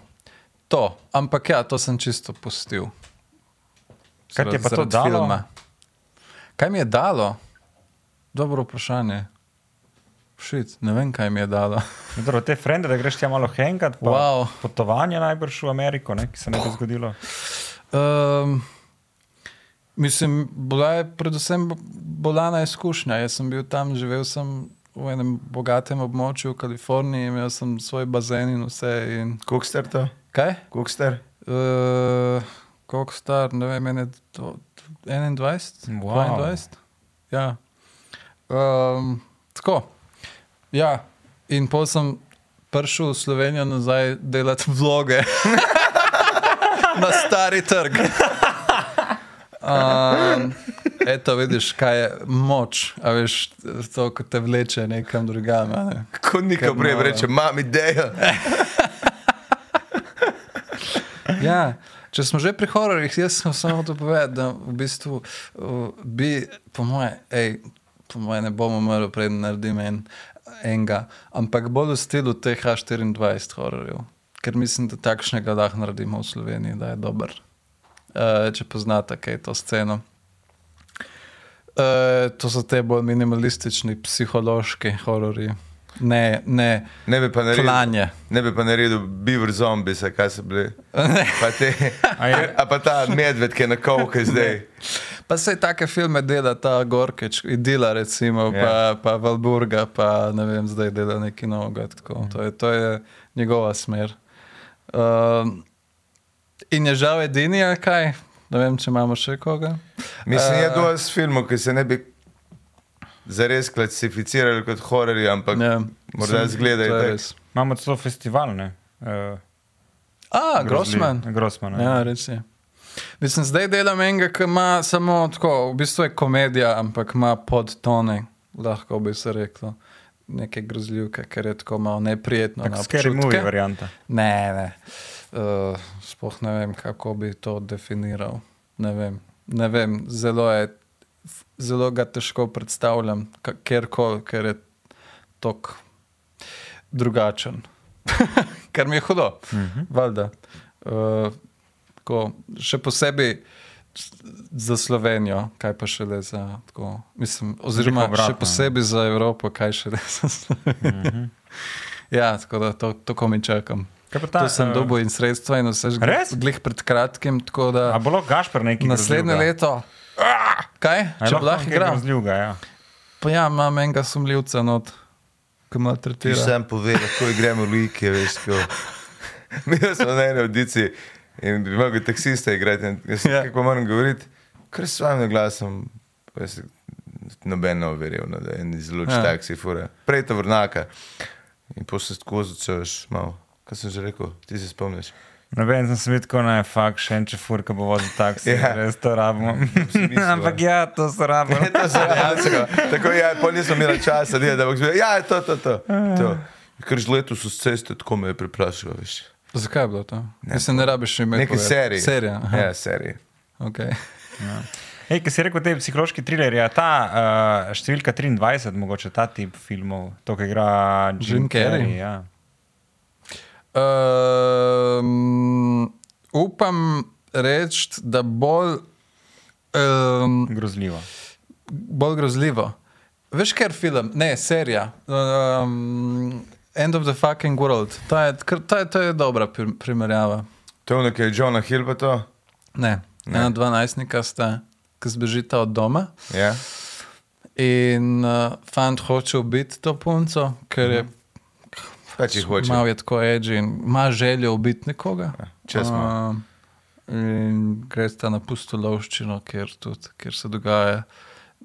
to, ampak ja, to sem čisto pustil. Kaj ti je pa to dalo? filma. Kaj mi je dalo? Dobro vprašanje. Šit, ne vem, kaj mi je dalo. Dobro, te frende, da greš tja malo hengat, pa Wow. potovanje najbrž v Ameriko, ne, ki se ne bi zgodilo. Um, mislim, bila je predvsem bo- bolana izkušnja. Jaz sem bil tam, živel sem v enem bogatem območju v Kaliforniji, imel sem svoj bazen in vse. In... Koliko star to? Kaj? Koliko star? Uh, Koliko star, ne vem, ene do- 21, Wow. 22. Ja. Um, tako. Ja, in pol sem prišel v Slovenijo nazaj delati vloge na stari trg. Um, eto, vidiš, kaj je moč, a veš, to, ko te vleče nekam drugam. Ne? Ko nikam prej reče, imam idejo. Ja, če smo že pri hororjih, jaz sem samo to povedal, da v bistvu uh, bi, po moje, ej, po moje ne bomo umrli, preden naredim en, enega, ampak bolj v stilu teh H24 hororjev, ker mislim, da takšnega lahko naredimo v Sloveniji, da je dober. Uh, če poznate kaj to sceno. Uh, to so te bolj minimalistični, psihološki hororji. Ne, ne, Ne bi pa naredil, klanje. ne bi pa naredil beaver zombis, kaj so bili. Pa te, A je- pa ta medved, ki je na kovke zdaj. Pa se take filme dela, ta Gorkeč, Idila, recimo, Ja. pa, pa Valburga, pa ne vem, zdaj dela nekaj novega. tako. To je, to je njegova smer. Um, in je žal edini, kaj? Ne vem, če imamo še koga. Mislim, je Eh, dosti filmov, ki se ne bi zares klasificirali kot hororji, ampak Ja, morda zgledajo je. Imamo celo festival, ne? Uh, A, Grossman. Grossman. ja. Ja, res je. Mislim, zdaj delam enega, ki ima samo tako, v bistvu je komedija, ampak ima podtone, lahko bi se reklo. Neke grozljivke, ker je tako malo neprijetno. Scary občutke. movie varianta. Ne, ne. Uh, sploh ne vem, kako bi to definiral. Ne vem, ne vem. Zelo, je, zelo ga težko predstavljam, ka- kjerkoli, ker je tako drugačen. Kar mi je hudo, uh -huh. valjda. Uh, tako, še posebej za Slovenijo, kaj pa šele za. Tako, mislim, oziroma, obratno, še ne. posebej za Evropo, kaj šele za Slovenijo. Uh -huh. Ja, tako da to, to komi čakam. Ta, To sem eh, dobil in sredstva in vse že glih pred kratkim. Da, A lahko Gašpr neki naslednje leto. Ah, Kaj? Če bi lahko igral? Grozljivga, ja. Pa ja, imam enega sumljivca not, ki me Ti tretira. sam pove, kako gremo v Liki, veš. Ko... Mi smo na eni audiciji in bi mogel taksista igrati. Jaz Ja. yeah. kako moram govoriti, kar s vami glasom. pa jaz Noben ne verjel, no, da je en zelo Ja. ja. taksi, fura. Prej to vrnaka. In potem se tako začneš malo. Kaj sem že rekel, ti se spomniš? Ne vem, sem se videl, da je fakt še en čefur, ki bo vozil taksi. Ja. Ja. Res to rabimo. mislil, Ampak ja, to se rabimo. to se dejansko. Tako je, pol nisem imel časa, da bi rekel, ja, to, to, to. to. Ker že letos so ceste, tako me je preplašilo, veš. Zakaj je bilo to? Ne, Mislim, ne rabiš še imeti. Neki seriji. Serija. aha, Ja, seriji. Okay. Ej, ki si rekel, te psihološki trilerji, a ta uh, številka 23, mogoče ta tip filmov, to, ki igra Jim, Jim Carrey? Carrey. Ja. Um, upam reči, da bolj, um, Grozljivo. bolj grozljivo. Veš, ker film, ne, serija. Um, End of the fucking world. To je, to je, to je dobra prim- primerjava. To je je Johna Hill pa to. Ne, ne. ena dva najstnika sta, ki zbežita od doma. Ja. In uh, fant hoče ubiti to punco, ker je Pač malo je tako edgy in ima željo ubiti nekoga. če smo. Uh, in gresta na pustolovščino, kjer, tudi, kjer se dogajajo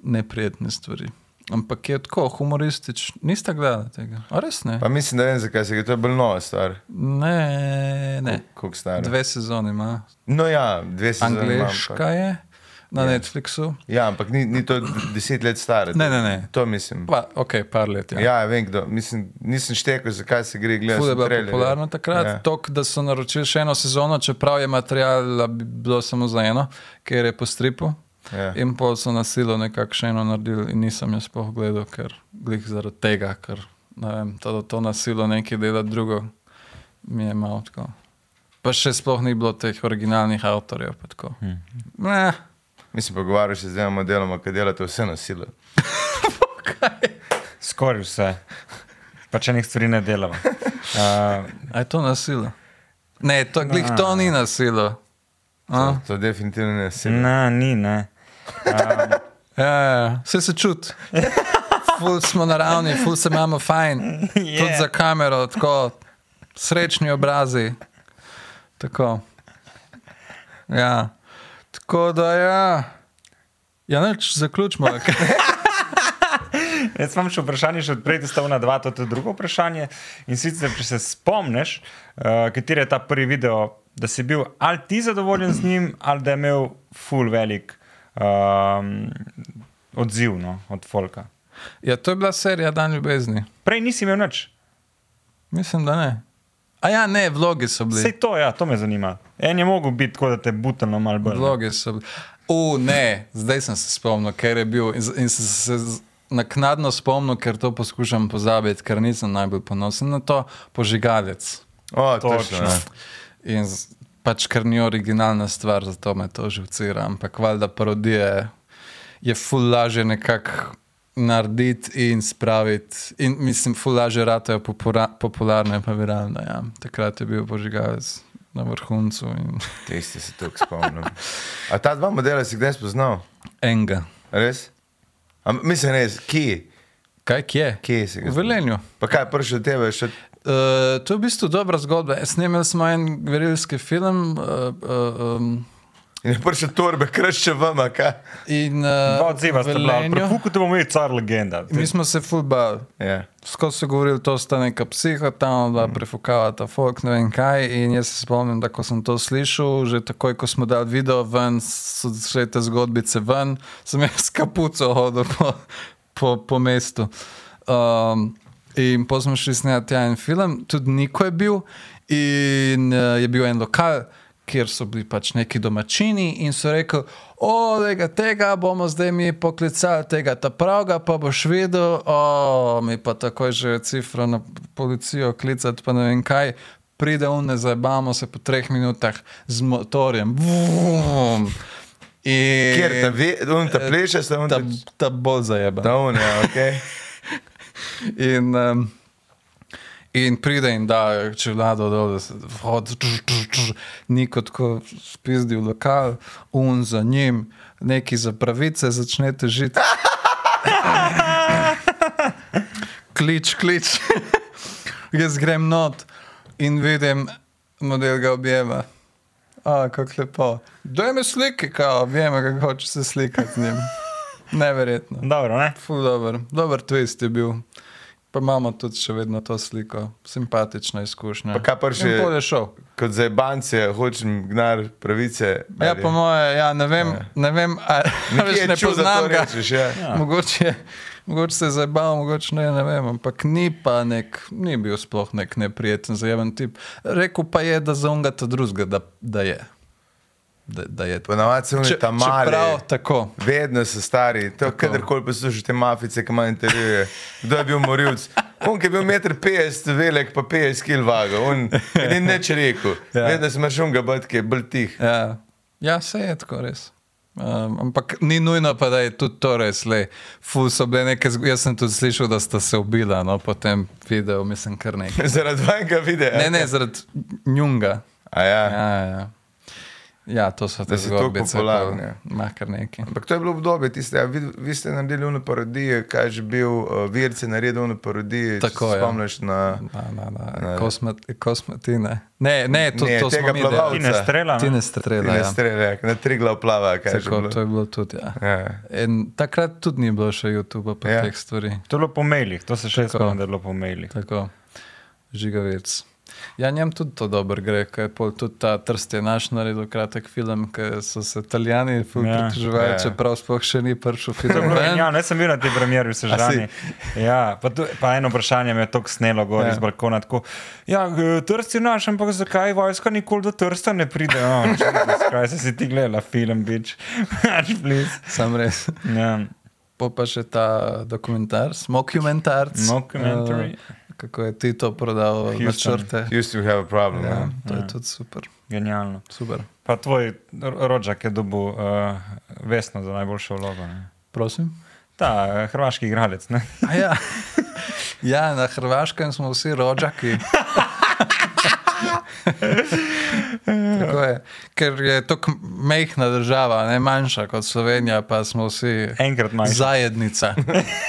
neprijetne stvari. Ampak je tako humoristično, niste gledali tega. A res ne? Pa mislim, da vem, zakaj se je to je bolj nova stvar. Ne, ne. Koliko stara? Dve sezoni ima. No ja, dve sezoni. Angliška je na Netflixu. Ja, ampak ni, ni to deset let stara. Ne, ne, ne. To mislim. Pa, ok, par let. Ja. Ja, vem, kdo. Mislim, nisem štekel, zakaj se gre gledati. Ful je bila trailerje. popularna takrat, Ja. ja. tok, da so naročili še eno sezono, čeprav je material bi bilo samo za eno, ker je po stripu. Ja. In pol so na silo nekako še eno naredili, in nisem jaz sploh gledal, ker glih zaradi tega, ker vem, to, to na silo nekaj dela drugo, mi je malo tako. Pa še sploh ni bilo teh originalnih avtorjev. pa tako. Ne, Mislim, pogovarjal se z dvema deloma, ki delate vse na silo. Skoraj vse. Pa če nekaj stvari ne delamo. Uh, a je to na silo? Ne, to, glih to ni na silo. A? To definitivno ne silo. ne, ni, ne. Ja, ja, vse se čuti. Ful smo naravni, ful se imamo fajn. Yeah. Tudi za kamero, tako srečni obrazi. Tako. Ja. Tako da ja. Ja, neč zaključimo. Jaz imam še vprašanje, še odprej ti stavna dva, to je drugo vprašanje. In sicer, če se spomniš, uh, kateri je ta prvi video, da si bil ali ti zadovoljen z njim, ali da je imel full velik um, odziv no, od Folka. Ja, to je bila serija Dan ljubezni. Prej nisi imel nič. Mislim, da ne. A ja, ne, vlogi so bili. Vse to, ja, to me zanima. En je mogel biti tako, da te butano malo bolj. Vloge so bile. U, ne, zdaj sem se spomnil, ker je bil in, in sem se naknadno spomnil, ker to poskušam pozabiti, ker nisem najbolj ponosen na to, požigalec. O, Točno. točno. ja. In pač, ker ni originalna stvar, zato me to živcira, ampak valjda parodije je ful lažje nekako narediti in spraviti. In mislim, ful lažje ratajo popura, popularne, pa viralne. Ja. Takrat je bil požigalec na vrhuncu in Tisti se tukaj spomnim. A ta dva modela si kdaj spoznal? enga. Res? A, mislim, res, kje? Kaj kje? Kje si V Velenju. Pa kaj prišel od tebe? Še... Uh, to je v bistvu dobra zgodba. Snimali smo en gverilski film. Uh, uh, um, In je prišel torbe, kršče vama, kaj? in, uh, Dva odziva sta bila. Prefuku te bomo imeli car legenda. Mi smo se fulbali. Ja. Skozi so govorili, da sta neka psiha, tam da prefukava ta folk, ne vem kaj. In jaz se spomnim, da ko sem to slišal, že takoj, ko smo dali video ven, so šle te zgodbice ven, sem jaz s kapuco hodil po, po, po mestu. Um, in potem smo šli snemati tja en film, tudi Niko je bil, in uh, je bil en lokal. Kjer so bili pač neki domačini in so rekli, o, tega, bomo zdaj mi poklicali, tega ta pravga, pa boš videl, o, mi pa takoj že cifra na policijo klicati, pa ne vem kaj. Pride on, ne zabavamo se po treh minutah z motorjem. Vum. In Kjer ta, ve, on ta pleše, sta on ta, ta... ta bolj zajeba. Da, on, ja, ok. In, um, in pride in da, če vlado dol, da se vhod, tž, tž, tž, niko tako spizdi v lokal, un za njim, neki za pravice začnete žiti. klič, klič. Jaz grem not in vidim, model ga objema. A, kako lepo. Daj mi slike, kao, objema, kako hoče se slikati z njim. Neverjetno. Dobro, ne? Ful dober, dober twist je bil. Pa imamo tudi še vedno to sliko, simpatična izkušnja. Pa kaj pa še- In pol je šel. Kot za bance, hočem gnar pravice. Ja, po moje, ja, ne vem, ne vem, ali ne je čudo, da poznam to ga. rečeš, ja. Ja. Mogoče, mogoče se je zabal, mogoče ne, ne vem, ampak ni pa nek, ni bil sploh nek neprijeten, zajeven tip. Rekel pa je, da za unga ta drugega, da, da je. Da, da je. Ponavadi so oni Če- tam mali. Čeprav tako. Vedno so stari, to kadarkoli poslušate te mafice, ki imajo intervjuje. Kdo je bil morilc? On, ki je bil 1,50 m velik, pa 50 kg vaga, on ni nič rekel. Ja. Vedno bud, ki je bolj tih. Ja, ja se je tako res. Um, ampak ni nujno, pa da je tudi to res. Le, ful so bile neke zgodbe. Jaz sem tudi slišal, da sta se ubila, no, potem videl, mislim, kar nekaj. Zaradi vajnega videa. Ne, ne, zaradi njunga. A ja. Ja, ja. Ja, to so te popularen, pa ja. Ima kar nekaj. Ampak to je bilo obdobje, tiste, ja, vi, vi ste naredili uno parodijo, kaj je že bil, uh, Virce naredil uno parodijo. Tako, se ja. spomniš na. Na, na, na, Ne. kosmet, kosmetine. Ne, ne, to, Ne, to tega smo mi plavalca. Ti ne strela. Ti ne? ne strela. Ne Ja. strele, na tri glav plava, kaj je že Tako, bilo. to je bilo tudi. Ja. Ja. In takrat tudi ni bilo še YouTube, pa Ja. ja. teh stvari. To je bilo po mailih, to se še Tako. spomnim, da je bilo po mailih. Tako, žigavec. Ja, njem tudi to dobro gre, ker je pol tudi ta trst je naš naredil kratek film, ker so se italijani Ja. pritoževali, Ja. čeprav sploh še ni prišel film. genialno, jaz sem bil na tej premjeri v Sežani. Ja, pa, tu, pa eno vprašanje me je tako snelo gor Ja. ja. iz balkona. Tako, ja, trst je naš, ampak zakaj vojska nikoli do trsta ne pride? Christ, a si ti gledala film, bič. Pač, please. Sam res. Ja, Po pa še ta dokumentar, Mockumentarc. Mockumentary. eh, kako je Tito prodal Houston. načrte. Used to have a problem. Ja, Ja. to je tudi super. genialno. super. Pa tvoj ro- rođak je dobil uh, vesno za najboljšo vlogo. Ne? Prosim. Ta uh, hrvaški igralec. Ne? A Ja. ja, na Hrvaškem smo vsi rođaki. Tako je, ker je to mehna država, ne manjša kot Slovenija, pa smo vsi Enkrat manjši. zajednica.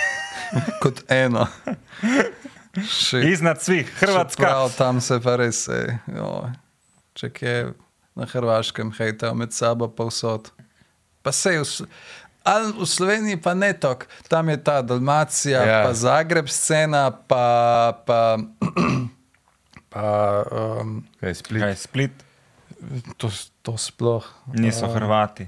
kot eno. Še, Iznad svih, Hrvatska. Prav, tam se pa res, ej, joj, če kje na Hrvaškem hejtajo med sabo, pa vsot. Pa se Sl- ali v Sloveniji pa ne tok, tam je ta Dalmacija, Ja. ja. pa Zagreb scena, pa. pa, pa um, Kaj, split. Kaj, split, to, to sploh. niso Uh, Hrvati.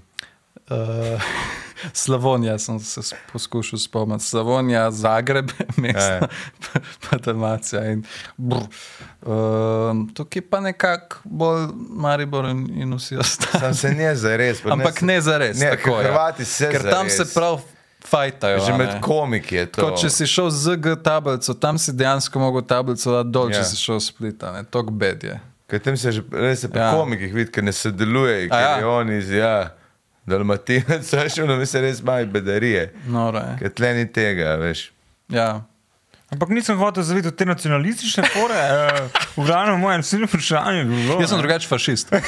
Uh, Slavonija sem se poskušal spomniti. Slavonija, Zagreb, mesto, Ja, ja. pa, pa Dalmacija. In, brr, uh, tukaj pa nekako bolj Maribor in, in vsi ostali. Sam se ne za res. pa Ampak se- ne za res. Ne, tako, ja. Hrvati se Ker tam se prav fajtajo. Že med ne. komiki je to. Tako, če si šel z G tablico, tam si dejansko mogel tablico dati dol, Ja. če si šel splita. Tok bed je. Ker tam se že res pri Ja. ja. komikih vidi, ker ne sodeluje, ker ja. ja. je on iz ja, Dalmatinec, veš, ono mi se res imajo bedarije. Je. Ker tle ni tega, veš. Ja. Ampak nisem hotel zavedati te nacionalistične fore. Uh, v glavnem, moje naslednje vprašanje je bilo. Jaz sem drugače fašist.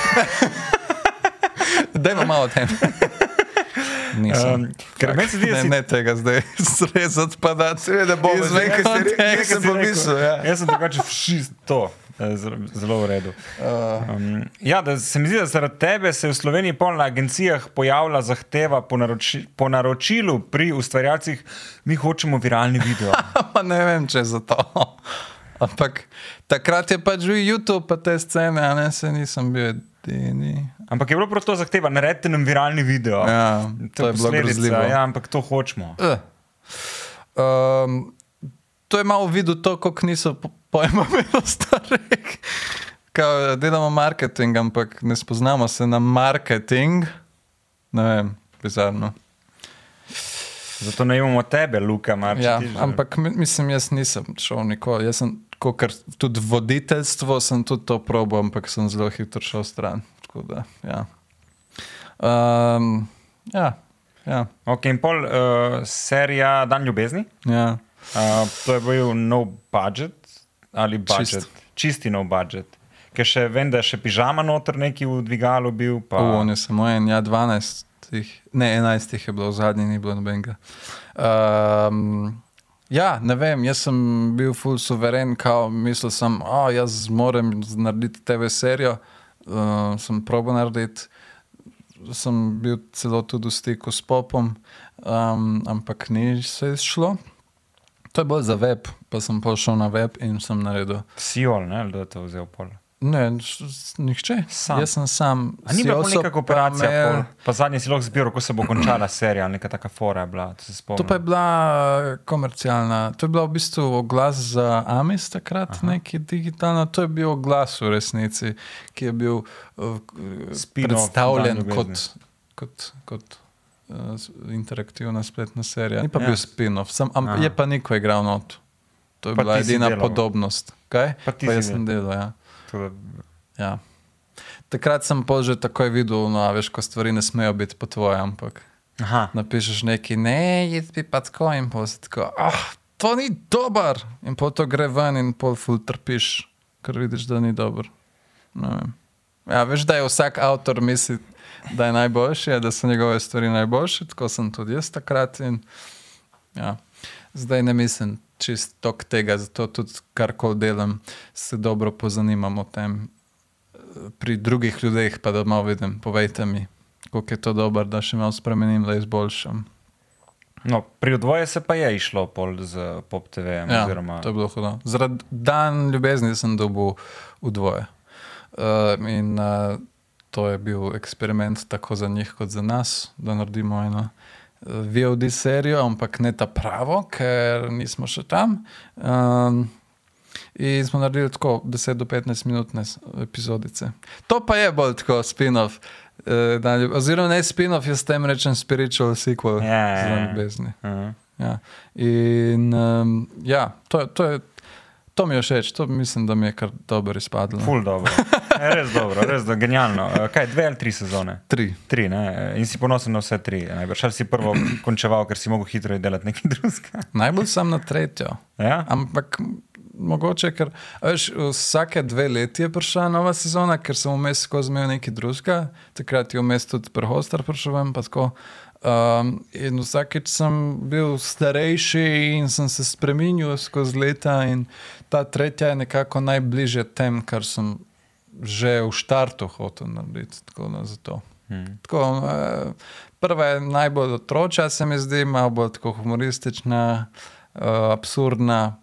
Dajmo malo o tem. Nisem. Um, ker meni se zdi, da ne, si ne tega zdaj srezati pa da. Ker si re- Nekaj nekaj si rekel. ja. Jaz sem drugače fašist, to. Zelo- v redu. Um, ja, da se mi zdi, da zaradi tebe se v Sloveniji pol na agencijah pojavlja zahteva po, naroči, po naročilu pri ustvarjalcih, mi hočemo viralni video. Ne vem, če je za to. Ampak takrat je pač bil YouTube, pa te scene, a ne se nisem bil edini. Ampak je bilo prav to zahteva, naredite nam viralni video. Ja, to je bilo grozljivo. Ja, ampak to hočemo. Uh. Um, to je malo videl to, kako niso po- pojma imeli starih. Kao, delamo marketing, ampak ne spoznamo se na marketing. Ne vem, bizarno. Zato ne imamo tebe, Luka, Marči. Ja, ampak mi- mislim, jaz nisem šel nikoli. Jaz sem, tudi voditeljstvo sem tudi to probo, ampak sem zelo hitro šel stran. Tako Da, ja. Um, ja, ja, Ok, in pol uh, serija Dan ljubezni. ja. Uh, to je bil no budget ali budget. Čist. Čisti no budget. Ker še vem, da je še pižama noter neki v dvigalu bil. Pa... Pa... On je samo en, ja, 12, jih, ne 11 jih je bilo, zadnji ni bilo nobenega. Um, ja, ne vem, jaz sem bil full suveren, kao mislil sem, da oh, jaz moram narediti TV serijo, uh, sem probo narediti. Sem bil celo tudi v stiku s popom, um, ampak ni se izšlo. To je bolj za web, pa sem pošel na web in sem naredil. Siol, ne, ali kdo je to vzel pol. Ne, nihče. Sam. Jaz sem sam. A ni bila pol Sioso neka pa me- pol? pa zadnji si lahko zbiral, ko se bo končala serija, neka taka fora je bila. To. To pa je bila eh, komercialna, to je bila v bistvu oglas za Amis takrat, Aha. neki digitalno. To je bil oglas v resnici, ki je bil uh, predstavljen kot, kot, kot interaktivna spletna serija. Ni pa Ja. bil spin-off, je pa Niko igral not. To je Pa bila edina delal. podobnost. Kaj? Pa ti pa jaz sem delal. Ja. To da- Ja. Takrat sem pa že takoj videl, no, veš, ko stvari ne smejo biti po tvoje, ampak Aha. napišeš nekaj, ne, jaz bi pa tako in pol si tako, ah, to ni dober. In pol to gre ven in pol ful trpiš, ker vidiš, da ni dober. Ja, veš, da je vsak avtor misli, da je najboljši, da so njegove stvari najboljše, tako sem tudi jaz takrat. In, ja, zdaj ne mislim čist tok tega, zato tudi karkoli delam, se dobro pozanimam o tem. Pri drugih ljudeh pa da malo vidim, povejte mi, koliko je to dobro, da še malo spremenim, da izboljšam. No, pri odvoju se pa je išlo pol z pop TV. Ja, oziroma... to je bilo hudo. Zaradi dan ljubezni sem dobil v dvoje. Uh, in uh, to je bil eksperiment tako za njih, kot za nas, da naredimo eno uh, VOD serijo, ampak ne ta pravo, ker nismo še tam. Um, in smo naredili tako 10 do 15 minutne epizodice. To pa je bolj tako spin-off. Uh, ljub- oziroma ne spin-off, jaz tem rečem spiritual sequel Ja, ja, za ja. ljubezni. Uh-huh. Ja. In um, ja, to, to, je, to mi je všeč, to mislim, da mi je kar dobro izpadlo. Ful dobro. Res dobro, res do, genialno. Eh, Kaj, dve ali tri sezone? Tri. Tri, ne? In si ponosen na vse tri. Najbrž ali si prvo končeval, ker si mogel hitro delati nekaj drugega. Najbolj sem na tretjo. Ja? Ampak mogoče, ker a veš, vsake dve leti je prišla nova sezona, ker sem vmes skozi imel nekaj drugega, takrat je vmes tudi prehostar prišel. pa tako. Um, in vsakeč sem bil starejši in sem se spremenil skozi leta, in ta tretja je nekako najbližje tem, kar sem že v štartu hotel narediti. Tako, zato. Hmm. Tako, eh, prva je najbolj otročja, se mi zdi, malo bolj humoristična, uh, absurdna.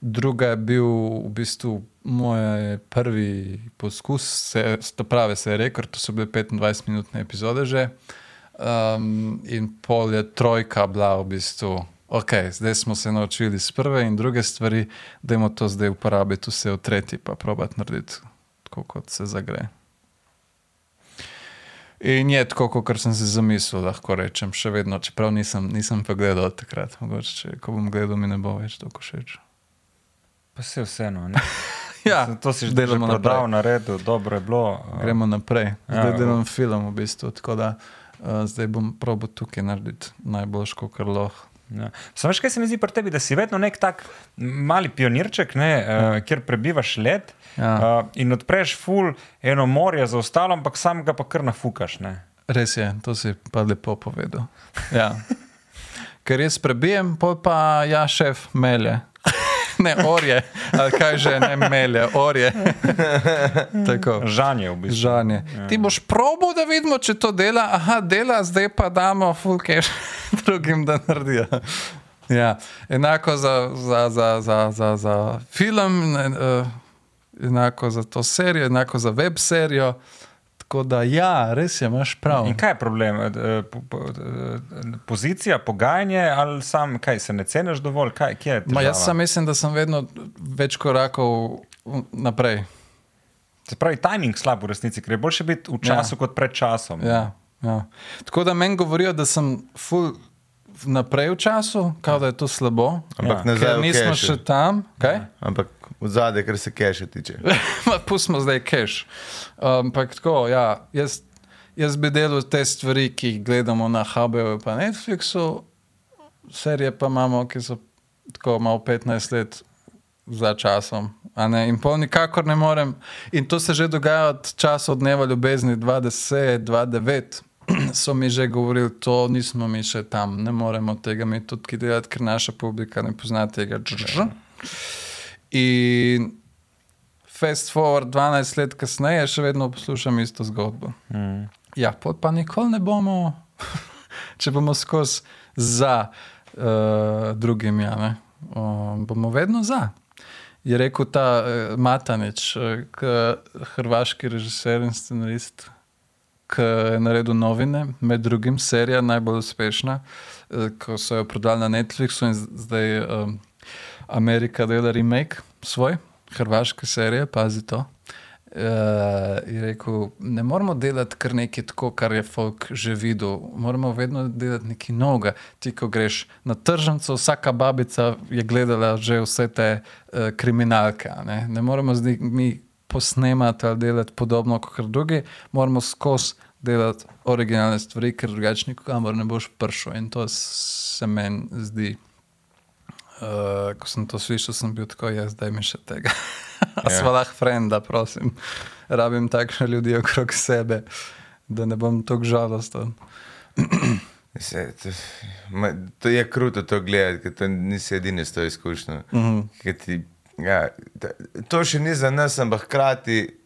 Druga je bil v bistvu moj prvi poskus, se, to pravi se je rekord, to so bile 25-minutne epizode že. Um, in pol je trojka bila v bistvu, ok, zdaj smo se naučili z prve in druge stvari, da imamo to zdaj uporabiti vse v tretji, pa probati narediti tako, kot se zagre. In je tako, kot sem si zamislil, lahko rečem, še vedno, čeprav nisem, nisem pa gledal takrat. Mogoče, če, ko bom gledal, mi ne bo več tako všeč. Pa se vseeno. ne. Ja, to si že delamo delamo prodal, naprej. naredil, dobro je bilo. Gremo naprej. Zdaj Ja, ja, delam film, v bistvu, tako da uh, zdaj bom probo tukaj narediti najboljš, kar lahko. Ja. Samo veš, kaj se mi zdi pri tebi, da si vedno nek tak mali pionirček, ne, uh, kjer prebivaš let Ja. uh, in odpreš ful eno morje za ostalo, ampak sam ga pa kar nafukaš. Ne. Res je, to si pa lepo povedal. Ja. Ker jaz prebijem, pa ja, šef melje. Ne, orje, ali kaj že, ne melje, orje. Tako. Žanje v bistvu. Žanje. Ja. Ti boš probo, da vidimo, če to dela. Aha, dela, zdaj pa damo full cash drugim, da naredijo. Ja. Enako za, za, za, za, za, za film, ne, uh, enako za to serijo, enako za web serijo. Tako da, ja, res je, imaš prav. In kaj je problem? Eh, po- eh, Pozicija, pogajanje ali sam, kaj se ne ceniš dovolj? Kaj, kje je Ma, jaz sem mislim, da sem vedno več korakov naprej. Se pravi, timing slab v resnici, ker je boljše biti v času ja. kot pred časom. Ja, ja. Tako da meni govorijo, da sem full naprej v času, kao da je to slabo. Ampak Ja. Ker v nismo še tam, kaj? Ampak v zadnje, kar se keša tiče. Ma, Pustimo zdaj cache. Ampak tako, ja, jaz, jaz bi delal te stvari, ki jih gledamo na HBO in Netflixu, serije pa imamo, ki so tako malo 15 let za časom. In pol nikakor ne morem. In to se že dogaja od časa od dneva ljubezni 20, 29. So mi že govorili, to nismo mi še tam, ne moremo tega mi tudi delati, ker naša publika ne pozna tega. In fast forward 12 let kasneje, še vedno poslušam isto zgodbo. Mm. Ja, pa nikoli ne bomo, če bomo skozi za uh, drugim, ja, ne, uh, bomo vedno za. Je rekel ta uh, Matanič, uh, hrvaški režiser in scenarist, ki je naredil novine, med drugim serija najbolj uspešna, uh, ko so jo prodali na Netflixu in zdaj um, Amerika dela remake svoj, hrvaške serije, pazi to. Uh, je rekel, ne moramo delati kar nekaj tako, kar je folk že videl. Moramo vedno delati nekaj novega. Ti, ko greš na tržnico, vsaka babica je gledala že vse te uh, kriminalke. Ne? ne moramo zdaj mi posnemati ali delati podobno kot drugi, moramo skozi delati originalne stvari, ker drugače nikamor ne boš prišel. In to se meni zdi. Uh, ko sem to slišal, sem bil tako, ja, zdaj mi še tega. A Ja. smo lahko frenda, prosim. Rabim takšne ljudi okrog sebe, da ne bom tako žalosten. Se, to, ma, to je kruto to gledati, ker to nisi edini s to izkušnjo. Mm. -hmm. ti, ja, ta, to še ni za nas, ampak hkrati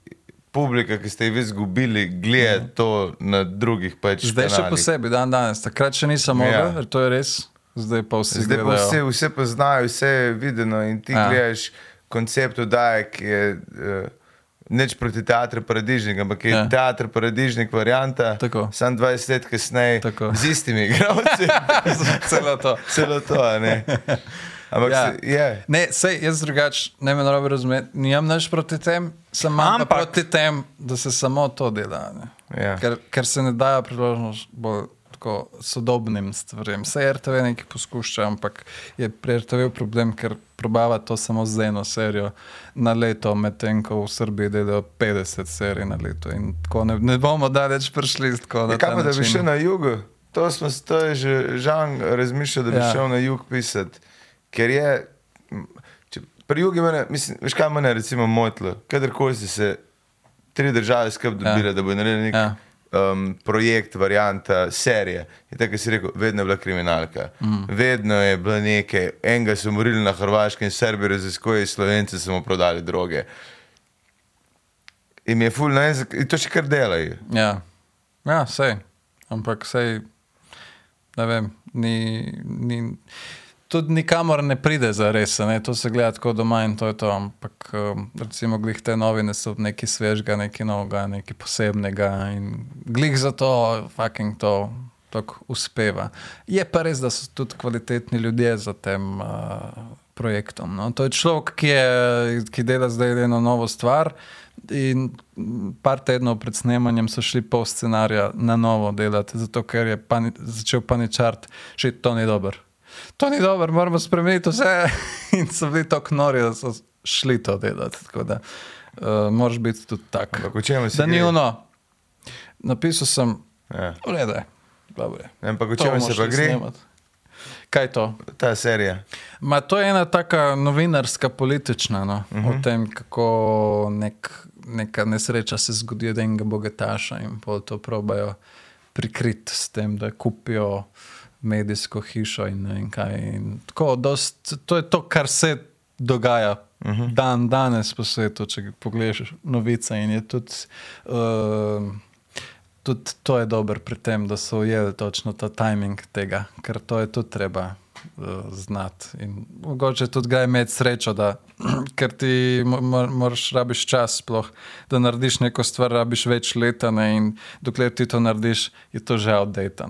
publika, ki ste jih vi izgubili, gleda mm -hmm. to na drugih pač Zdaj še kanalih. posebej, dan danes. Takrat še nisem mogel, Ja. ja. to je res. Zdaj pa vsi Zdaj pa vse, vse poznajo, vse je videno in ti Ja. gledaš koncept oddaje, ki je uh, neč proti teatru Paradižnik, ampak je Ja. teatr Paradižnik varianta. Tako. Sam 20 let kasneje Tako. z istimi igralci. Celo to. Celo to, a ne. Ampak Ja. se, je. Ne, sej jaz drugače ne me narobe razumeti, nimam nič proti tem, sem Ampak- proti tem, da se samo to dela. Ne. Ja. Ker, ker se ne dajo priložnost bolj tako sodobnim stvarem. Vse RTV nekaj poskuša, ampak je pri RTV problem, ker probava to samo z eno serijo na leto, medtem ko v Srbiji delajo 50 serij na leto. In tako ne, ne bomo daleč prišli. Tako, Ja, kaj pa, da bi šel na jugu? To, smo, to je že žan razmišljal, da bi Ja. šel na jug pisati. Ker je, če, pri jugu mislim, veš kaj mene recimo motilo, kadarkoli si se tri države skrb dobile, ja. da bo naredili nek Ja. Um, projekt, varianta, serije. In tako si rekel, vedno je bila kriminalka. Mm. Vedno je bilo nekaj, enega so umorili na Hrvaškem in Srbi raziskujejo, Slovenci so mu prodali droge. In mi je ful, ne in to še kar delajo. Ja, ja sej. Ampak sej, ne vem, ni. ni Tudi nikamor ne pride za res, ne? to se gleda tako doma in to je to. Ampak um, recimo, glih te novine so nekaj svežga, nekaj novega, nekaj posebnega in glih za to, fucking to. Tako uspeva. Je pa res, da so tudi kvalitetni ljudje za tem uh, projektom. No? To je človek, ki, je, ki dela zdaj eno novo stvar. In par tednov pred snemanjem so šli pol scenarija na novo delati, zato ker je pani, začel paničart, še to ni dobro. To ni dobro, moramo spremeniti vse. In so bili tako nori, da so šli to delati. Tako da uh, moraš biti tudi tak. Ampak Da ni ono. Napisal sem, Ja. je, dobro. Ampak o čem se pa gre? snemat. Kaj je to? Ta serija. Ma, to je ena taka novinarska, politična, no? uh Mhm. -huh. o tem, kako nek, neka nesreča se zgodi od enega bogataša in pol to probajo prikriti s tem, da kupijo medijsko hišo in ne vem kaj. In tako, dost, to je to, kar se dogaja. Uh Mhm. -huh. Dan danes po svetu, če pogledaš novice, in je tudi, uh, tudi to je dobro pri tem, da so ujeli točno ta timing tega, ker to je tudi treba uh, znati. In mogoče tudi ga imeti srečo, da, ker ti mo- mo- moraš rabiš čas, sploh, da narediš neko stvar, rabiš več leta ne, in dokler ti to narediš, je to že outdated.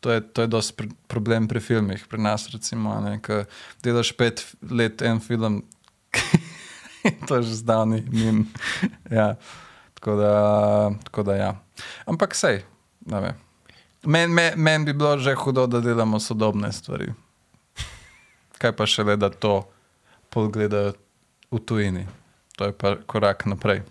To je, to je dosti pr problem pri filmih, pri nas, recimo, ne, ko delaš pet let en film, to je že zdavni min. ja. Tako da, tako da ja. Ampak sej, ne vem. Meni men, men bi bilo že hudo, da delamo sodobne stvari. Kaj pa še le, da to pogledajo v tujini. To je pa korak naprej.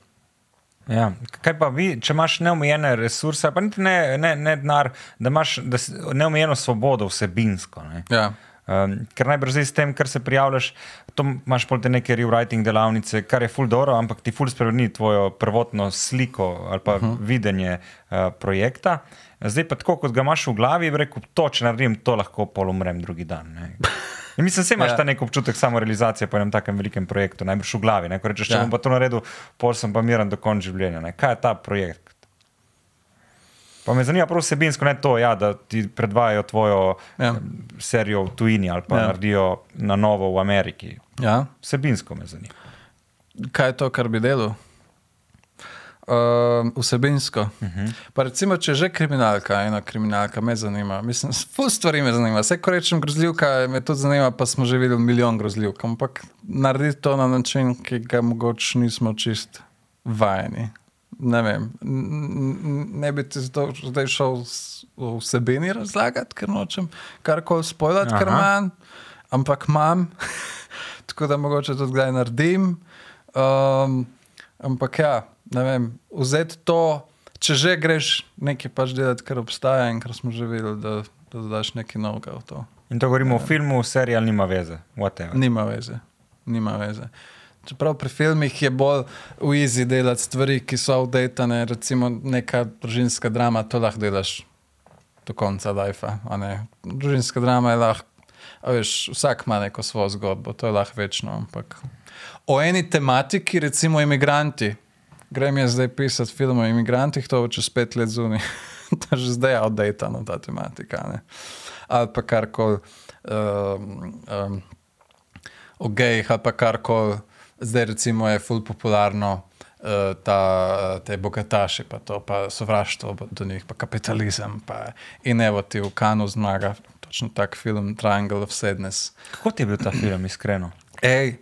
Ja. Kaj pa vi, če imaš neomejene resurse, pa niti ne, ne, ne denar, da imaš da neomejeno svobodo vsebinsko. Ne? Ja. Um, ker najbrž s tem, kar se prijavljaš, to imaš pol te neke rewriting delavnice, kar je full dobro, ampak ti full spremeni tvojo prvotno sliko ali pa uh -huh. videnje uh, projekta. Zdaj pa tako, kot ga imaš v glavi, rekel, to, če naredim, to lahko pol umrem drugi dan. In mislim, da imaš Ja. ja. ta nek občutek samorealizacije po enem takem velikem projektu, najbrž v glavi. Ne. Ko rečeš, če Ja. ja. bom pa to naredil, pol sem pa miren do konca življenja. Ne. Kaj je ta projekt? Pa me zanima prav vsebinsko, ne to, ja, da ti predvajajo tvojo Ja. ja. serijo v tujini ali pa Ja. ja. naredijo na novo v Ameriki. ja. Vsebinsko me zanima. Kaj je to, kar bi delal? Uh, vsebinsko. Uh -huh. Pa recimo, če že kriminalka, ena kriminalka me zanima. Mislim, ful stvari me zanima. Vse, ko rečem grozljivka, me tudi zanima, pa smo že videli milijon grozljivk. Ampak narediti to na način, ki ga mogoče nismo čist vajeni. Ne vem, ne bi ti zdaj šel o vsebini razlagati, ker nočem karkoli spoilati, ker imam, ampak imam, tako da mogoče tudi kdaj naredim. Um, ampak ja, vem, vzeti to, če že greš nekaj pač delati, kar obstaja in kar smo že videli, da, da dodaš nekaj novega v to. In to govorimo o filmu, seriji ali nima veze. Whatever. Nima veze, nima veze. Čeprav pri filmih je bolj v izi delati stvari, ki so outdatane, recimo neka družinska drama, to lahko delaš do konca lajfa. Družinska drama je lahko, veš, vsak ima neko svojo zgodbo, to je lahko večno. Ampak o eni tematiki, recimo imigranti, grem jaz zdaj pisati film o imigrantih, to bo čez pet let zunaj. to je že zdaj outdatano ta tematika. Ne? Ali pa karkoli. Um, um, o gejih ali pa karkoli, zdaj recimo je ful popularno. uh, Ta, te bogataše, pa to, pa sovraštvo do njih, pa kapitalizem. Pa, in evo ti v Kanu zmaga, točno tak film Triangle of Sadness. Kako ti je bil ta film, iskreno? Ej,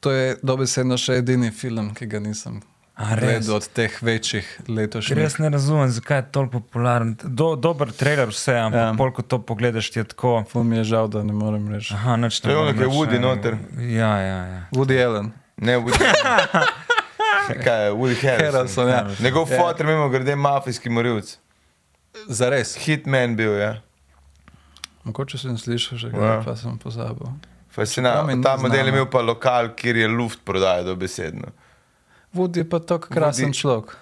to je dobesedno še edini film, ki ga nisem? Gledal od teh večjih letošnjih. jaz ne razumem, zakaj je toliko popularen. Do, dober trailer, vse, ampak Ja. ja. polk to pogledaš, ti je tako. Ful mi je žal, da ne morem reči. Aha, nič To je ono, ko je Woody ne. noter. Ja, ja, ja. Woody Allen, Ne, Woody. Kaj je, Woody Harrelson. Harrelson, ja. Njegov Ja. fotor, mimo grede, mafijski morilc. Zares. Hitman bil, ja. Mogoče sem slišal že, Ja. kaj, pa sem pozabil. Fascinantno. Ta model je imel pa lokal, kjer je luft prodajal dobesedno. Woody je pa tako krasen Woody- človek.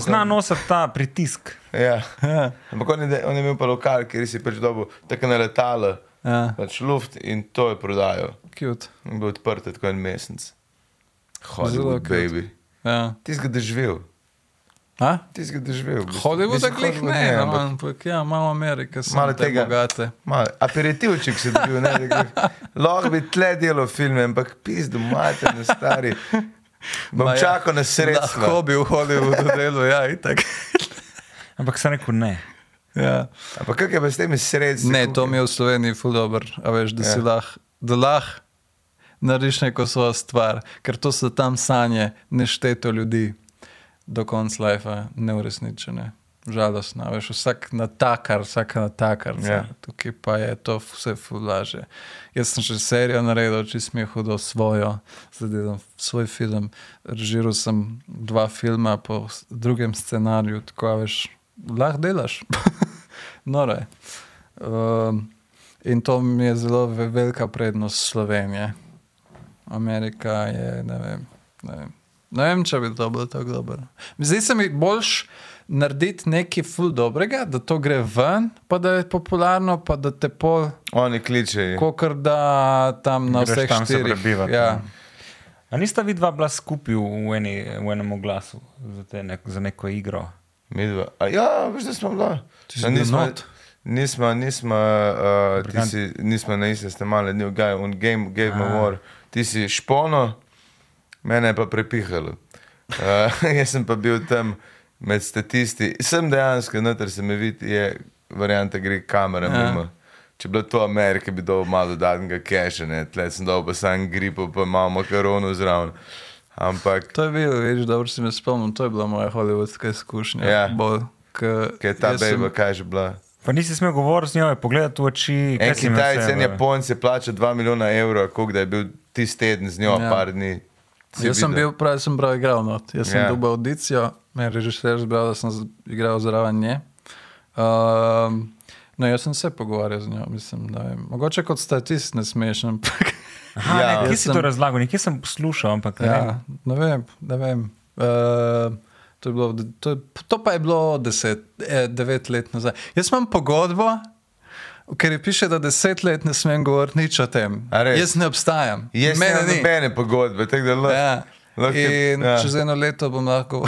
Zna nositi ta pritisk. Ja. Ja, Ampak on je, on je imel pa lokal, kjer si pač dobil tako na letalo, ja, pač luft in to je prodajal. cute. In bil odprt tako en mesec. Zelo Hollywood, baby. Ja. Ti si ga doživel. A? Ti si ga doživel. bistvu. Hollywood, Mislim, glih Hollywood ne, no, ampak ampak ja, malo Amerike, Malo te tega. bogate. Malo, aperitivček si dobil, ne, da lahko bi tle delal filme, ampak pizdo, majte na stari. Bom ja, čakal na Lahko sredstva. bi v Hollywoodu delal, ja, itak. Ampak sem rekel ne. Ja. Ampak kaj je pa s temi sredstvi? Ne, to mi je v Sloveniji ful dobro, a veš, da si Ja. lahko, da lahko narediš neko svojo stvar, ker to so tam sanje nešteto ljudi do konca lajfa neuresničene. Žalostno, a veš, vsak natakar, vsaka natakarca, Ja. tukaj pa je to vse fulaže. Jaz sem še serijo naredil, če smo jih hudo svojo, zdaj delam svoj film. Režiral sem dva filma po drugem scenariju, tako veš, lahko delaš. Noro je. Um, in to mi je zelo ve- velika prednost Slovenije. Amerika je, ne vem, ne vem, ne vem če bi to bilo tako dobro. Zdi se mi boljš narediti nekaj ful dobrega, da to gre ven, pa da je popularno, pa da te pol, Oni kličejo. kokr da tam na Greš vseh tam štirih. prebivati, Ja. ne. A nista vidva bila skupaj v, eni, v enem oglasu za, te nek, za neko igro? Midva. A ja, veš, da smo bila. Ti si nismo, nismo, nismo, uh, ti Brigant. si, nismo na istem stemali, ni gaj, on game, gave me A. war. Ti si špono, mene je pa prepihalo. Uh, jaz sem pa bil tam med statisti. Sem dejansko, noter se mi vidi, je varianta, gre kamera Ja. mimo. Če bi bilo to Amerika, bi dal malo dodatnega keša, ne, tle sem dal pa sam gripo, pa malo makaronov zraven. Ampak, To je bilo, veš, dobro si me spomnil, to je bila moja hollywoodska izkušnja. Ja. Bolj, ke kaj je ta jaz sem- kaj je že bila? Pa nisi smel govoriti z njo, je pogledati v oči. kaj En Kitajec, en Japonc je plačal 2 milijona evrov, koliko da je bil tisti teden z njo, ja. par dni. Si Jaz sem videl? bil, pravi, sem prav igral not. Jaz sem Ja. dobil audicijo, me je režiser zbral, da sem igral zraven nje. Um, no, jaz sem se pogovarjal z njo, mislim, da vem. Mogoče kot statist ne smeš, ampak. Aha, Ja. ne, kje si sem- to razlagal? Nekje sem poslušal, ampak ne. Ja, ne vem, ne vem. Uh, to, je bilo, to, je, to pa je bilo deset, eh, devet let nazaj. Jaz imam pogodbo, ker je piše, da deset let ne smem govoriti nič o tem. A res? Jaz ne obstajam. Jaz Mene ni. nobene pogodbe, tako da lahko. Ja. lahko In ja. čez eno leto bom lahko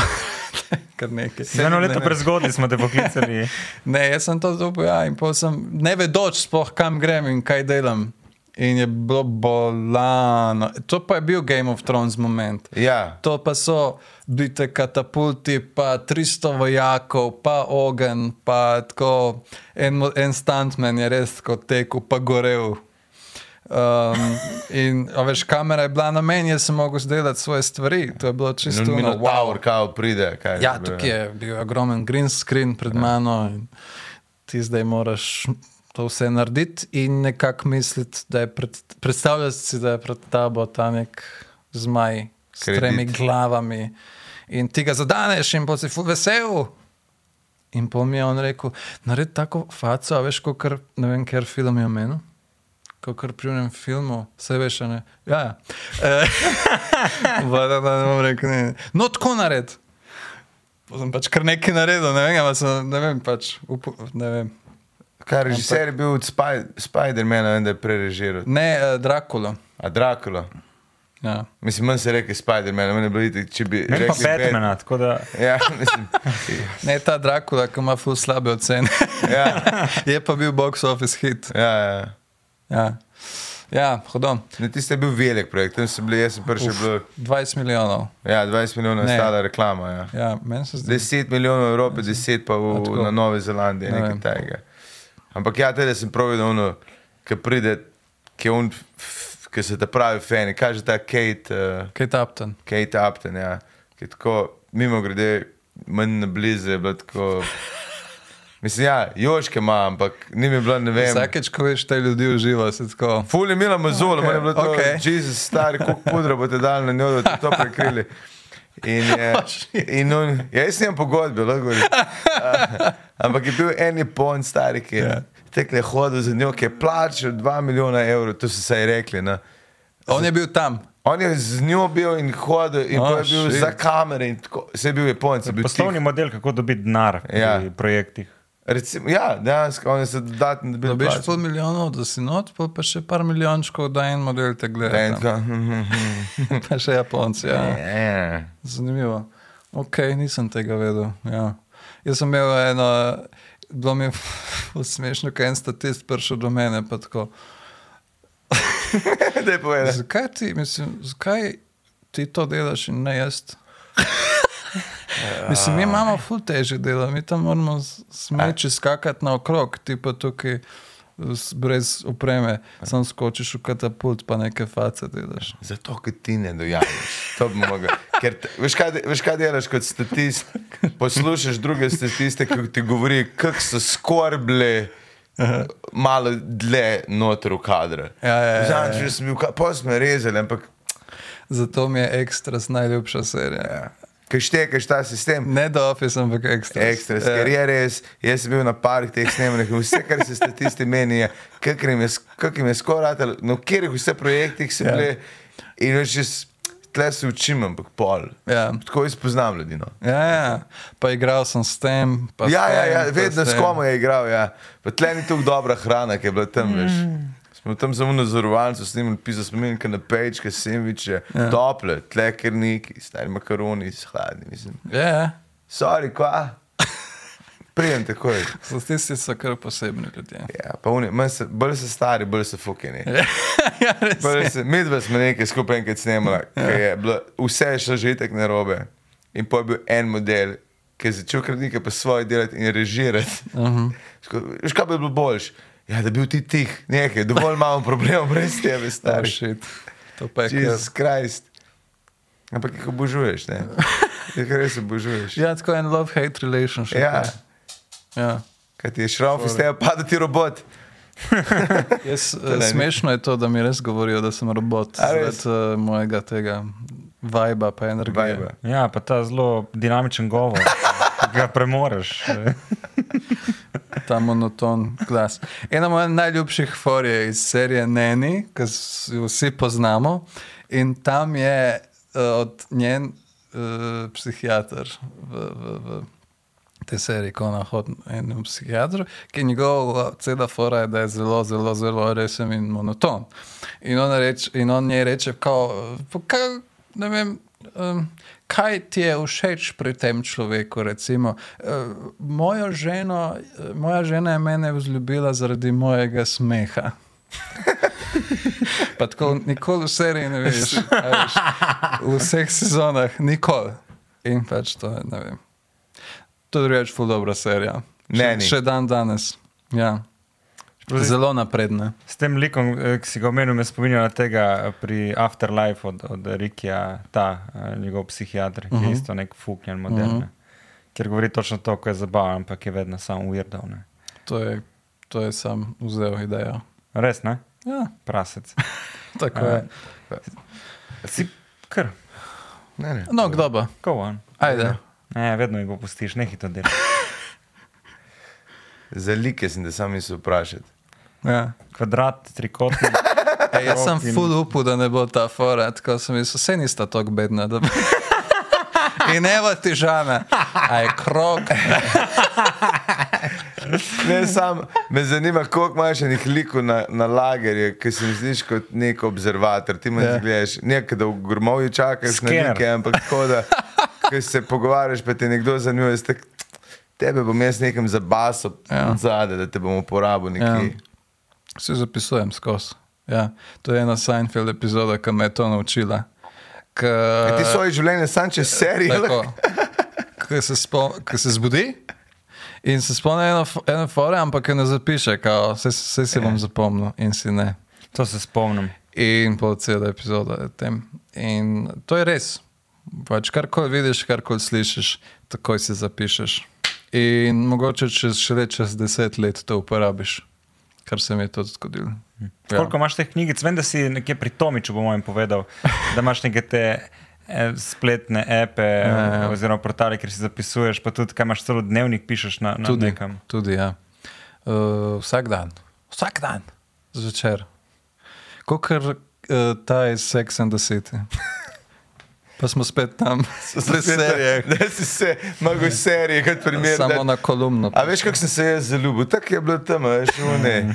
kar nekaj. Za eno leto Ne, prezgodaj smo te poklicali. Ne, jaz sem to dobil, ja, in pol sem ne vedoč, sploh kam grem in kaj delam. In je bilo bolano. To pa je bil Game of Thrones moment. Ja, To pa so bite katapulti, pa 300 vojakov, pa ogen, pa tako en, en stuntman je res tako tekel, pa gorel. Um, in veš, kamera je bila na meni, jaz sem mogel zdelati svoje stvari. To je bilo čisto in ono, Minotaur, kao pride. Kaj Ja, tukaj je bil ogromen green screen pred mano in ti zdaj moraš to vse narediti in nekako misliti, da je pred, predstavljati si, da je pred tabo ta nek zmaj s Kredit. tremi glavami in ti ga zadaneš in potem si vesel. In po mi je on rekel, naredi tako faco, a veš, kot ne vem, ker film je omenil. kot pri unem filmu, vse veš, ne. Ja, ja. Eh, pa da, ne bom rekel, ne. No, tako nared. Pa sem pač kar nekaj naredil, ne vem, ampak sem, ne vem, pač, upo, ne vem. Kaj režiser je bil od Spy Spider-mana, vem, da je prerežiral. Ne, uh, Drakula. A Dracula. Ja. Mislim, manj se reče Spider-Man, meni je bilo itak, če bi Meni pa rekli Bat- Batmana, tako da Ja, mislim. Ne, ta Drakula, ki ima ful slabe ocene. Ja, je pa bil box office hit. ja, ja. Ja, ja hodon. Ne, tiste je bil velik projekt, tam sem bil, jaz sem prvi še bil. 20 milijonov. Ja, 20 milijonov je Ne. stala reklama. Ja. Ja, meni se zdi. 10 milijonov v Evropi, 10 pa v, na Novi Zelandiji, Ne nekaj vem. Ampak ja, tede sem prav videl, ono, ki pride, ki on, ki se ta pravi fani, kaže ta Kate, uh, Kate Upton. Kate Upton, ja, ki je tako, mimo grede, manj na blizu je bilo tako. Mislim, ja, joške ima, ampak ni mi bilo, ne vem. Vsakeč, ko veš, te ljudi uživa, se tako. Ful je imela mazula, Ok, okay, je bilo to, ok. okay. Jezus, stari, koliko pudra boste dali na njo, da ste to prekrili. In, je, in on, ja, jaz nimam pogodbe, lahko. Uh, ampak je bil en pon stari, ki je Ja. tekle hodil za njo, ki je plačal 2 milijona evrov, to so se rekli. Ne. On je bil tam. On je z njo bil in hodil, in Oh, oh, je bil shit. za kamere, in tako, vse je bil Japonc, je bil poslovni tih. model, kako dobiti denar pri Ja. projektih. Recimo, ja, dejansko, je se dodatno dobil. Dobiš plačo. pol milijonov, da si not, pa, pa še par milijončkov, da en model te gleda. tako, hm, hm, hm. Pa še Japonci. Ja. Ja. Zanimivo. Ok, nisem tega vedel. Ja. Jaz sem imel eno, bilo mi je smešno, ko je en statist prišel do mene. pa. Zakaj ti, mislim, zakaj ti to delaš in ne jaz? Mislim, mi imamo ful teže delo, mi tam moramo smeči skakati naokrog, ti pa tukaj brez opreme, sam skočiš v katapult, pa neke face delaš. Zato, ker ti ne dojameš. To bi mogel. Ker, te- veš, kaj, veš, kaj delaš kot statist? Poslušaš druge statiste, ki ti govori, kako so skorbile. Malo dlje noter v kadre. Ja, ja, ja, ja. Zanj, pol smo rezali, ampak Zato mi je ekstra najljubša serija. Ja. Kaj štekaš ta sistem, Ne do Office, ampak ekstra. ekstra, ker je res. Jaz sem bil na parih teh snemanjih in vse, kar se statisti meni, je, kak jim je, je skoraj, no, kjer jih vse projektih so Ja. bili. In več jaz tle se učim, ampak pol. Ja. Tako jaz poznam ljudi. No. Ja, ja, pa igral sem s tem. pa s Ja, ja, tem, ja pa vedno s tem. komu je igral. Ja. Pa tle ni tako dobra hrana, ki je bila tam. Veš. Smo tam samo na zorovalcu snimali, pisali smo jim kanapejčke, sendviče, ja. tople, tle krniki, stari makaroni, hladni. Mislim. Ja, ja. Sorry, kva? Prijem takoj. Statisti so kar posebni ljudje. Ja, pa oni, manj se, bolj so stari, bolj so fukeni. ja, res Bolj je. se- Mi dva smo nekaj skupaj enkrat snemali, ja. bilo, vse je šlo že tako narobe. In pa je bil en model, ki je začel kar nekaj pa svoje delati in režirati. Uh -huh. Veš, kaj bi bilo boljš? Ja, da bi bil ti tih, nekaj, dovolj imamo problemov brez tebe, shit. To pa je. Jezus Krist. Ampak jih obožuješ, ne? Jih res obožuješ. Ja, tako en love-hate relationship. Ja, ja. kaj ti je šrauf iz tebe, pada ti robot. Jaz, ne, ni- smešno je to, da mi res govorijo, da sem robot. Zaradi uh, mojega tega vibra, pa energije. Vibe. Ja, pa ta zelo dinamičen govor, ki ga premoreš. ta monoton glas. Ena mojih najljubših for je iz serije Neni, ki jo vsi poznamo. In tam je uh, od njen uh, psihiater v, v, v tej seriji, ko ona hodi enemu psihiatru, ki je njegova cela fora, je, da je zelo, zelo, zelo resen in monoton. In, ona reč, in on njej reče, kao, kaj, ne vem. Um, kaj ti je všeč pri tem človeku? Recimo, uh, mojo ženo, eh, moja žena je mene vzljubila zaradi mojega smeha. Pa tako nikoli v seriji ne veš, veš, v vseh sezonah, nikoli. In pač to je, ne vem. To je reč, ful dobra serija. Ne, Še, ni. še dan danes. Ja. Zelo napredna. S tem likom, eh, ki si ga omenil, me spominja na tega eh, pri Afterlife od, od Rikija, ta eh, njegov psihiater, ki Mhm. je isto nek fukljen model. Ne? Ker govori točno to, ko je zabaven, ampak je vedno samo ujedal. To je, to je sam vzel idejo. Res, ne? Ja, Prasec. tako je. Si kar, Ne, ne. No, kdo pa? go on. Ajde. Ne, vedno jih opustiš, nekaj to dela. Za like sem, da sam nisem vprašati. Ja. Kvadrat, trikotnik. Ej, jaz sem in- full upal, da ne bo ta fora, tako sem jaz, vse nista tako bedna. Da... In ne bo težava, a je krog. Ne, sam, me zanima, koliko imaš enih likov na, na lagerju, ki se mi zdiš kot nek observator. Ti me Ja. yeah. gledaš, nekaj, da v grmovju čakaš Skener. na nekaj, ampak tako da, ko se pogovarjaš, pa te nekdo zanima, tebe bom jaz nekem zabasil Ja. ja. zadaj, da te bom uporabil nekje. Ja. Vse zapisujem skozi. Ja. To je ena Seinfeld epizoda, ki me je to naučila. K... Ja. Ti svoje življenje sam čez serijo. Ko se, spo, se zbudi in se spomni eno, eno fore, ampak jo ne zapiše, kao, vse, vse si bom zapomnil in si ne. To se spomnim. In pol cela epizoda je tem. In to je res. Pač karkoli vidiš, karkoli slišiš, takoj si zapišeš. In mogoče čez, šele čez deset let to uporabiš, kar se mi je tudi zgodilo. Ja. Koliko imaš teh knjigic? Vem, da si nekje pri Tomiču, po mojem, povedal, da imaš neke te eh, spletne epe Ja, ja, ja. oziroma portale, kjer si zapisuješ, pa tudi kaj imaš celo dnevnik, pišeš na, na Tudi, nekam. tudi ja. uh, vsak dan, vsak dan, zvečer. Kot uh, ta iz Sex and the City. Pa smo spet tam, serije. Da si se, mogo serije, kot primer. Samo da- na kolumno. A veš, kako sem se jaz zaljubil? Tako je bilo tam, veš, ne.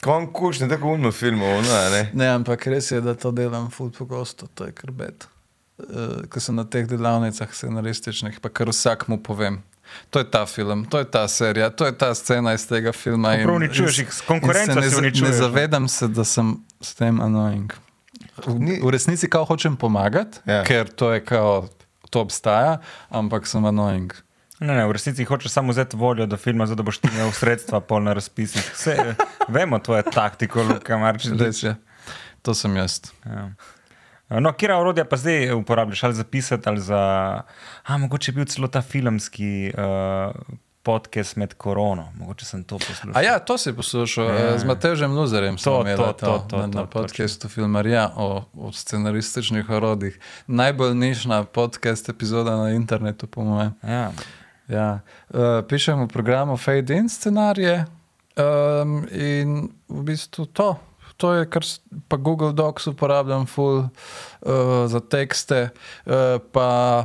Kon kušne, tako unmo filmov, no, ne. Ne, ampak res je, da to delam ful pogosto, to je krbet. Uh, ko sem na teh delavnicah scenarističnih, pa kar vsak mu povem. To je ta film, to je ta serija, to je ta scena iz tega filma. prav uničuješ jih, s konkurenco in se ne, Ne ne. zavedam se, da sem s tem annoying. V, v resnici kao hočem pomagati, Ja. ker to je kao, to obstaja, ampak sem annoying. Ne, ne, v resnici hočeš samo vzeti voljo do filma, zato da boš ti imel sredstva pol na razpisih. Vse, vemo, to je taktiko, Luka Marčič. Res je. To sem jaz. Ja. No, kira orodja pa zdaj uporabljaš, ali za pisati, ali za. A, mogoče je bil celo ta filmski uh, podcast med korono, mogoče sem to poslušal. A ja, to si poslušal ja. z Matežem Luzerjem. To, To, to, to, to, to, na, na podkastu Filmarija o, o scenarističnih orodjih. Najbolj nišna podcast epizoda na internetu, po mojem. Ja. Ja. Uh, pišem v programu Fade In scenarije um, in v bistvu to. To je, kar pa Google Docs uporabljam, full uh, za tekste, uh, pa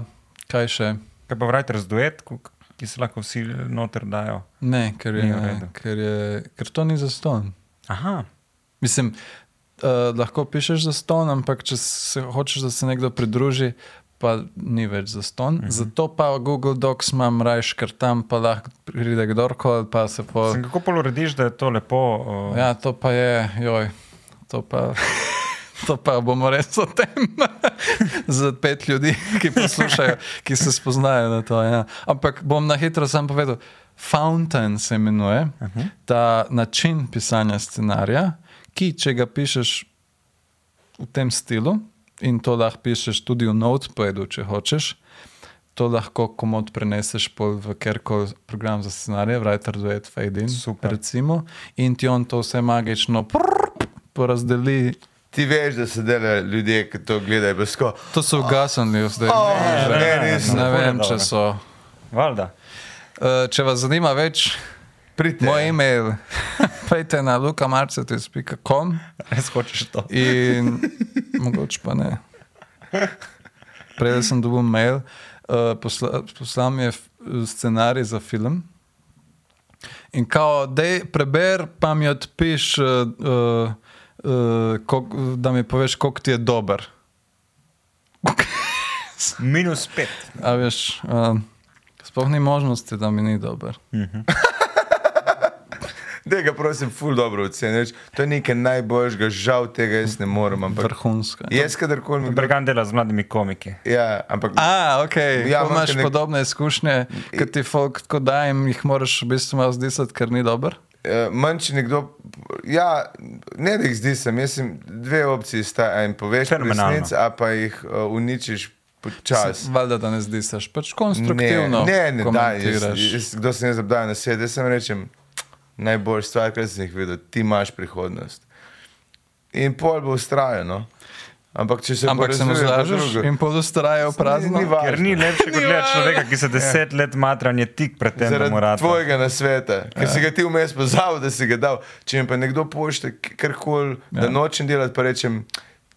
kaj še. Kaj pa Writer's duet, ko- ki se lahko vsi noter dajo. Ne, ker, je, ker, je, ker to ni za ston. Aha, Mislim, uh, lahko pišeš za ston, ampak če se hočeš, da se nekdo pridruži, pa ni več za ston. Uh -huh. Zato pa Google Docs imam rajš, ker tam pa lahko pride kdorkoli, pa se po. Sem kako pol urediš, da je to lepo? Uh, Ja, to pa je, joj, to pa. To pa bomo res o tem za pet ljudi, ki poslušajo, ki se spoznajo na to. Ja. Ampak bom na hitro sam povedal. Fountain se imenuje uh -huh. ta način pisanja scenarija, ki če ga pišeš v tem stilu in to lahko pišeš tudi v Notepadu, če hočeš. To lahko komod preneseš v kjerkoli program za scenarije, Writer Duet, Fade In, Super. recimo, in ti on to vse magično prrr, porazdeli. Ti veš, da se delajo ljudje, ki to gledajo, besko. To so ugasnili zdaj. Oh, ne, ne, nisem. ne vem, Dobro. če so. Valjda. Uh, če vas zanima več, Pridite. moj e-mail, pejte na lukamarcetis.com Res hočeš to. in mogoče pa ne. Prej sem dobil mail, uh, posla, poslal mi je scenarij za film. In kao, dej preber, pa mi odpiš, uh, uh, uh, kok, da mi poveš, koliko ti je dober. Minus pet. A veš, uh, sploh ni možnosti, da mi ni dober. Da ga prosim, ful dobro oceniš. To je nekaj najboljšega, žal tega jaz ne morem. Ampak Vrhunsko. jaz, kadarkoli mi kdo. Bergan dela z mladimi komiki. Ja, ampak A, ok, Ja, ja, imaš nek- podobne izkušnje, kot ti folk tako da in jih moraš v bistvu malo zdisati, ker ni dober. Uh, manj, če nekdo, ja, ne da jih zdi se, mislim, dve opcije sta, a jim poveš resnico, a pa jih uh, uničiš počasi. Valjda, da ne zdisaš, pač konstruktivno. Ne, ne, ne, da, jaz, komentiraš. jaz, kdo se ne zabdaja na svet, jaz sem rečem, najboljša stvar, kar sem jih videl, ti imaš prihodnost. In pol bo ustrajal, no. Ampak če se Ampak se mu porazvije, pa zlažeš drugo. in podostrajajo prazno. Ni važno. Ker ni lepše, kot gledati človeka, ki se deset let matranje tik pred tem, da mu rata. tvojega nasveta, ker Ja. si ga ti vmes pozabil, da si ga dal. Če mi pa nekdo pošlje karkoli, ja. da nočem delati, pa rečem,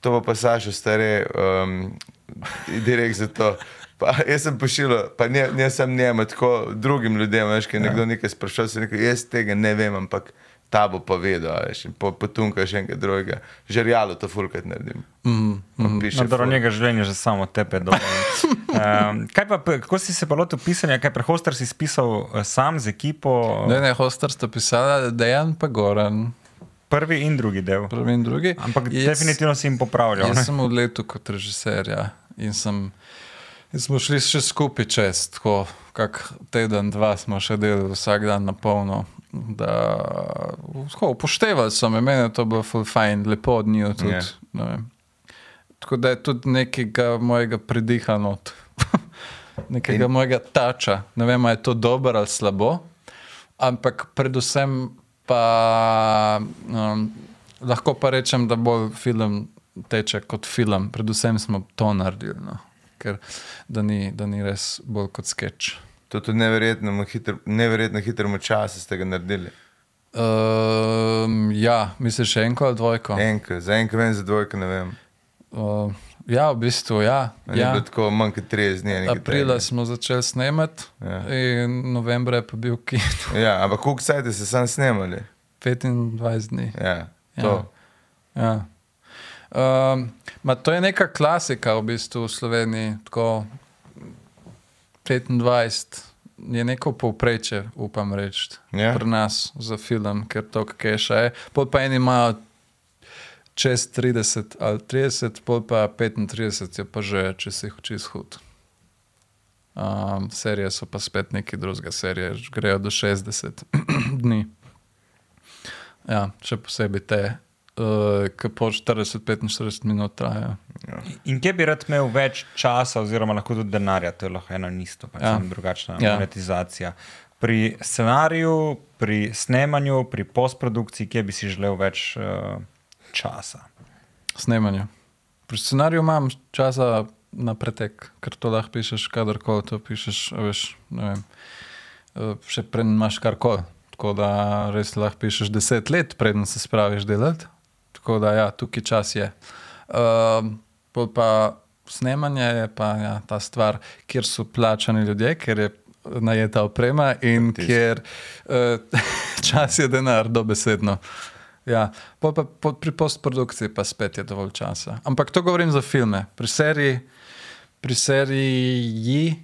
to bo pa Sašo stare, um, direkt za to. Pa, jaz sem pošiljal, pa ne, ne sem njemu, tako drugim ljudem, veš, ki je nekdo nekaj sprašal, sem rekel, jaz tega ne vem, ampak ta bo pa vedel, a veš, in po, potunka še enega drugega. Žerjalo to fulkrat naredim. Mm, piše No, dobro, njega življenje že samo tebe. um, kaj pa, kako si se pa lotil pisanja, kaj prehoster si pisal eh, sam z ekipo, Ne, ne, hostar sta pisala, Dejan pa Goran, prvi in drugi del. prvi in drugi. Ampak Jaz- definitivno si jim popravljal. ne? Jaz sem v letu kot režiser, ja. In sem, in smo šli še skupaj čez, tako kak teden, dva smo še delali vsak dan na polno. Da, tako, upoštevali so me, meni je to bilo fajn, lepo od njiju tudi. Ja. ne vem. Tako da je tudi nekega mojega pridiha not, nekega in... mojega tača. Ne vem, ali je to dobro ali slabo, ampak predvsem pa um, lahko pa rečem, da bolj film teče kot film. Predvsem smo to naredili, no. ker da ni, da ni res bolj kot sketch. To je tudi neverjetno, hitr, neverjetno hitremu času ste ga naredili. Um, ja, misliš še enko ali dvojko? Enkrat, za enkrat vem, za dvojko ne vem. Uh, ja, v bistvu ja. Ja. Je ja. tako manj kot 30 dni. Aprila takega. smo začeli snemati, Ja. ja. in novembra je pa bil kino. Ja, ampak koliko sajte ste sam snemali? 25 dni. Ja, Ja. to. Ja. Um, ma to je neka klasika v bistvu v Sloveniji. Tako 25 je neko povprečje, upam reči, Ja. pri nas za film, ker to keša je. Pol pa eni imajo čez 30 ali 30, pol pa 35 je pa že, če si čez hud. Um, serije so pa spet neki drugega, serije grejo do 60 dni. Ja, še posebej te, uh, ki po 40-45 minut trajajo. In kje bi rad imel več časa, oziroma lahko tudi denarja, to je lahko eno in isto, pač Ja. ja. drugačna Ja. ja. monetizacija. Pri scenariju, pri snemanju, pri postprodukciji, kje bi si želel več uh, časa. Snemanju. Pri scenariju imam časa na pretek, ker to lahko pišeš, kadarkoli to pišeš. Veš, vem, eh, še preden imaš karkoli. Tako da res lahko pišeš deset let, preden se spraviš delati. Tako da ja, tukaj čas je. Um, pol pa snemanje je pa ja, ta stvar, kjer so plačani ljudje, ker je najeta oprema in Tisk. kjer uh, čas je denar, dobesedno. Ja, pol pa po, pri postprodukciji pa spet je dovolj časa. Ampak to govorim za filme. Pri seriji, pri seriji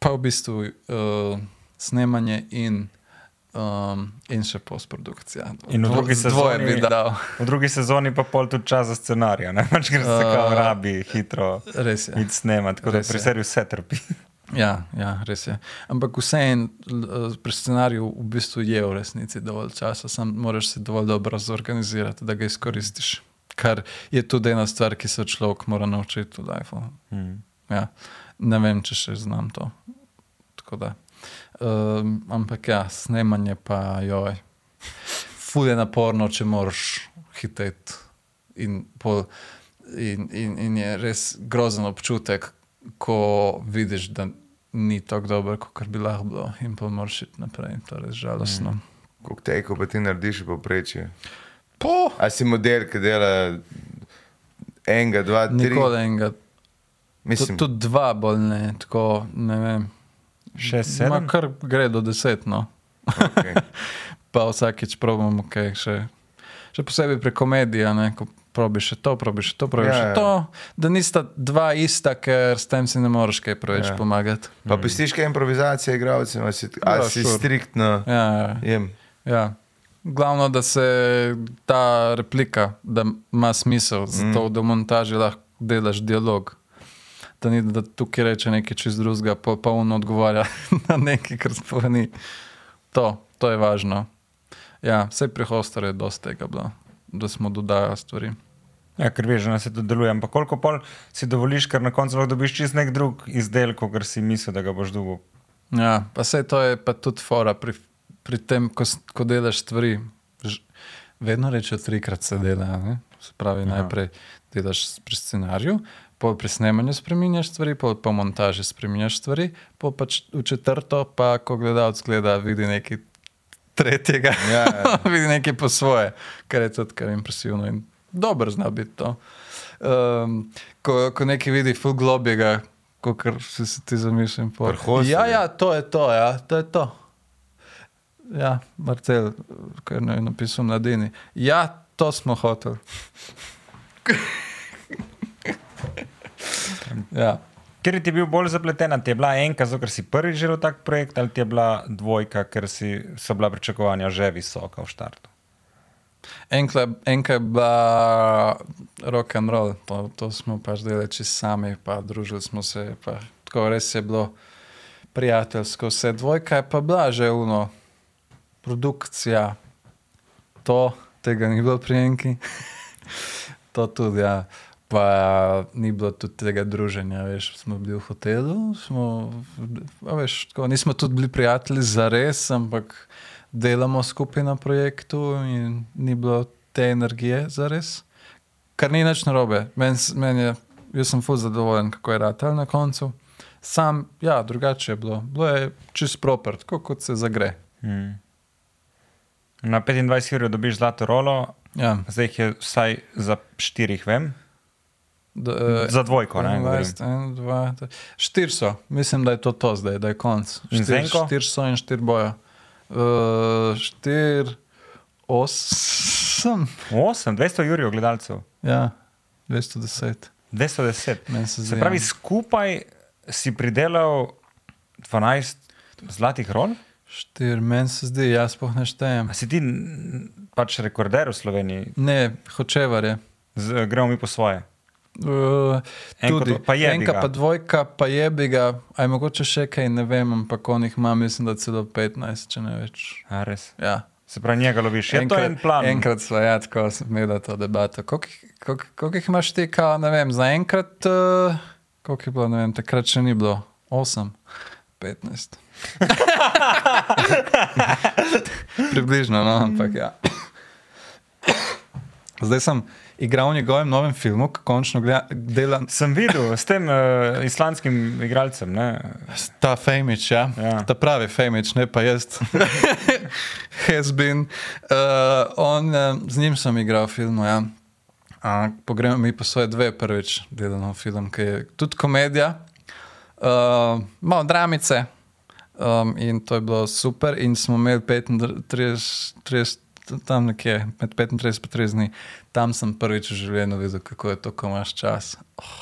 pa v bistvu uh, snemanje in, um, in še postprodukcija. In v drugi sezoni- bi dal. V drugi sezoni pa pol tudi čas za scenarij, ne pač ker se Uh, kao rabi hitro Res je. iti snemati, tako da Res pri je. seriju vse trpi. Ja, ja, res je. Ampak vseeno l- pri scenariju v bistvu je v resnici dovolj časa, samo moraš se dovolj dobro zorganizirati, da ga izkoristiš. Kar je tudi ena stvar, ki se človek mora naučiti v lifeu. Hmm. Ja. Ne vem, če še znam to. Tako Da, um, ampak ja, snemanje pa joj. Ful je naporno, če moraš hiteti. In, pol- in, in, in je res grozen občutek, ko vidiš, da ni tako dobro, kot bi lahko bilo, in pa moraš iti naprej. To je res žalostno. Mm. Koliko teko pa ti narediš v povprečju? Po, A si model, ki dela enega, dva, tri? nikoli enega. Mislim, Tudi dva bolj ne, tako ne vem. Ma sedem? kar gre do deset, no. okay. pa vsakeč probujemo kaj še. Še posebej prek komedije, ne, ko probiš še to, probiš še to, probiš Ja, še ja. to. Da nista dva ista, ker s tem si ne moreš kaj preveč Ja. ja. pomagati. Pa pustiš kaj improvizacije, igravcem, ali si, Ja, ali si sure. striktno Ja, jem. ja. Glavno, da se ta replika, da ima smisel, zato mm. da v montaži lahko delaš dialog. Da ni, da tukaj reče nekaj čez drugega, pa, pa on odgovarja na nekaj, kar sploh ni. To, to je važno. Ja, vse pri hostarju je dosti tega bilo, da smo dodajali stvari. Ja, ker veš, da se to deluje. Ampak koliko pol si dovoliš, ker na koncu lahko dobiš čist nek drug izdelek, ker si mislil, da ga boš dobil. Ja, pa vse to je pa tudi fora pri, pri tem, ko, ko delaš stvari. Ž, vedno rečejo, trikrat se dela. Ne? Se pravi, Aha. najprej delaš pri scenariju, pol pri snemanju spremenjaš stvari, pol po montaži spremenjaš stvari, pol pač v četrto, pa ko gledalec gleda, vidi nekaj tretjega, Ja, ja. vidi nekaj po svoje, kar je tudi kar impresivno in dobro zna biti to. Um, ko, ko nekaj vidi ful globjega, kot si si ti zamišljam. Vrhunsko Ja, ja, to je to, ja, to je to. Ja, Marcel, kar ne je napisal mladini. Ja, to smo hoteli. ja. Ker ti je bil bolj zapleten, ti je bila enka, zato si prvi želel tak projekt, ali ti je bila dvojka, ker si, so bila pričakovanja že visoka v štartu. Enkla, enka je bila rock and roll, to, to smo pač delali čisto sami, pa družili smo se. Pa, tako res je bilo prijateljsko. Vse dvojka je pa bila že uno, produkcija, to, tega ni bilo pri enki. to tudi, ja. Pa ni bilo tudi tega druženja, veš, smo bili v hotelu, smo, a veš, tako, nismo tudi bili prijatelji za res, ampak delamo skupaj na projektu in ni bilo te energije za res. Kar ni nič narobe. Men, men je, jaz sem fuz zadovoljen, kako je ratelj na koncu. Sam, ja, drugače je bilo. Bilo je čist proper, tako kot se zagre. Hmm. Na 25 ur dobiš zlato rolo, Ja. zdaj jih je vsaj za štirih, vem. D, eh, Za dvojko, ne, 21, en, dva, tri. Štiri so, mislim, da je to to zdaj, da je konc. Zenko? štir so in štiri boja. Uh, štir, osem, 8, 200 ur gledalcev, ja, 210. 210. Meni se Se pravi, ja. skupaj si pridelal 12 zlatih rol? Štir, meni se zdi, jaz spoh ne štejem. A si ti pač rekorder v Sloveniji? Ne, hočevar je. Z, gremo mi po svoje. Uh, tudi, to- pa jebi enka pa dvojka, pa je bi ga, aj mogoče še kaj, ne vem, ampak on jih ima, mislim, da celo 15, če ne več. A, res. Ja. Se pravi, njega loviš. Je to en plan. Enkrat smo ja, tako smo imeli to debato. Koliko, jih- imaš ti, kao, ne vem, za enkrat, uh, koliko je bilo, ne vem, takrat še ni bilo, 8, 15. Približno, no, ampak ja. Zdaj sem igral v njegovem novem filmu, ki končno gleda, dela Sem videl s tem uh, islandskim igralcem. Ne? ta Famič, ja? Ja. ta pravi Famič, ne pa jaz. Has been. Uh, on, uh, z njim sem igral v filmu. Ja. Uh, Pogremo mi pa svoje dve prvič delano film, ki je tudi komedija, uh, malo dramice. Um, in to je bilo super, in smo imeli 35, 30, tam nekje med 35 in 30 dni. Tam sem prvič v življenju videl, kako je to, ko imaš čas. Oh,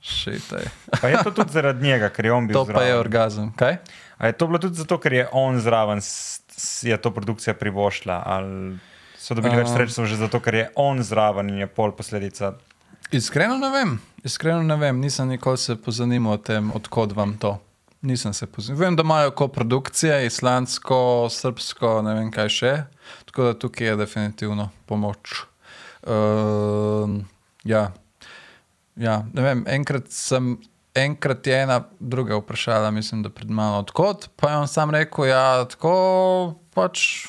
Šitaj. Pa je to tudi zaradi njega, ker je on bil To pa je zraven. orgazem. Kaj? A je to bilo tudi zato, ker je on zraven, s- s- je to produkcija privošla? Ali so dobili več Um. sredstev že zato, ker je on zraven in je pol posledica? Iskreno ne vem, iskreno ne vem, nisem nikoli se pozanimal o tem, odkot vam to. Nisem se pozanimal. Vem, da imajo koprodukcije, islandsko, srpsko, ne vem kaj še. Tako da tukaj je definitivno pomoč. Uh, ja. ja, ne vem, enkrat sem. Enkrat je ena druga vprašala, mislim, da pred mano, odkot. Pa je on sam rekel, ja, tako pač,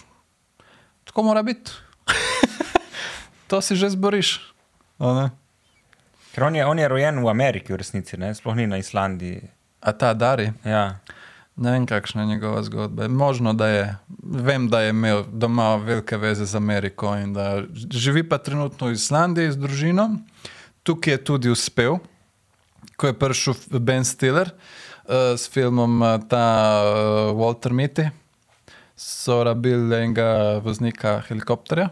tako mora biti. to si že zboriš. Ker on je, on je rojen v Ameriki, v resnici, ne? sploh ni na Islandiji. A ta Dari, Ja. Ne vem, kakšna je njegova zgodba. Možno, da je. Vem, da je imel doma velike veze z Ameriko in da živi pa trenutno v Islandiji z družino. Tukaj je tudi uspel, ko je prišel Ben Stiller uh, s filmom uh, ta uh, Walter Mitty. So rabili enega voznika helikopterja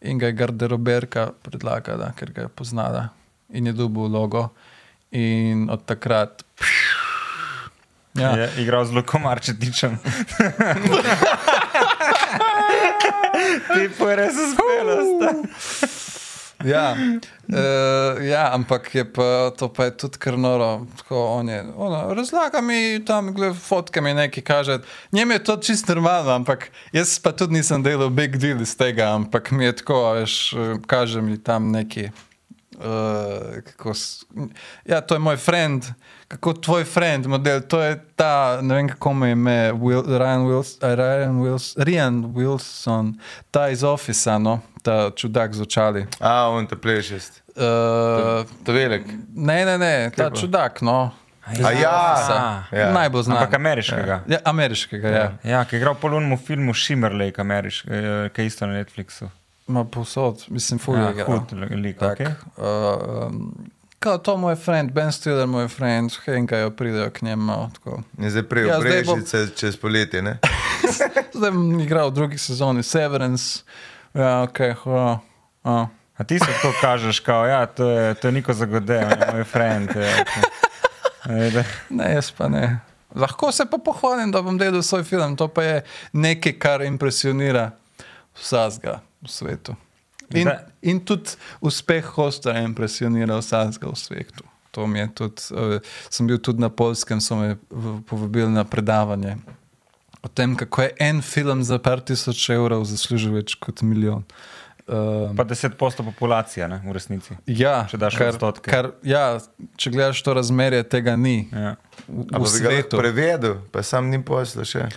in ga je garderoberka predlagala, ker ga je poznala in je dobil vlogo. In od takrat. Ja. Je igral z Lukom Arčetičem. Ti pa res uspelo. Ja, uh, ja, ampak je pa, to pa je tudi kar noro. Tako, on je, ono, razlaga mi tam, gled, fotke mi nekaj kaže. Njem je to čisto normalno, ampak jaz pa tudi nisem delal big deal iz tega, ampak mi je tako, veš, kaže mi tam neki Uh, kako, ja, to je moj friend, kako tvoj friend, model. To je ta, ne vem kako me ime, Will, Ryan, Wilson, Ryan, Wilson, Ryan Wilson, ta iz Office, no, ta čudak z očali. A, on te plešest. Uh, To velik. ne, ne, ne, ta pa? čudak, no. A ja, Ja. Najbolj znan. Ampak ameriškega. Ja, ameriškega, ja. Ja, ki je igral po lunemu filmu Shimmerlake, ameriški, eh, ki je isto na Netflixu. Ma povsod, mislim, fulje. Ja, hud lik, okay. uh, um, kao to moj friend, Ben Stiller, moj friend, henkajo, pridejo k njemu. Tako. Je zdaj prej Ja, zdaj bom- prežice čez poletje, ne? Zdaj bom igral v drugi sezoni Severance. Ja, ok, hvala. Uh. A ti se tako kažeš, kao, ja, to je, to je Niko Zagode, on je moj friend. Ja, okay. Ne, jaz pa ne. Lahko se pa pohvalim, da bom delal svoj film. To pa je nekaj, kar impresionira vsakega v svetu. In, Da- in tudi uspeh hosta impresionira vsakega v svetu. To mi je tudi, uh, sem bil tudi na polskem, so me povabili na predavanje o tem, kako je en film za par tisoč evrov zaslužil več kot milijon. Uh, Pa 10% populacije, ne, v resnici. ja, če daš kar, odstotke. kar, ja, če gledaš to razmerje, tega ni. Ja. V, A v pa bi ga prevedel, pa sam ni posla še.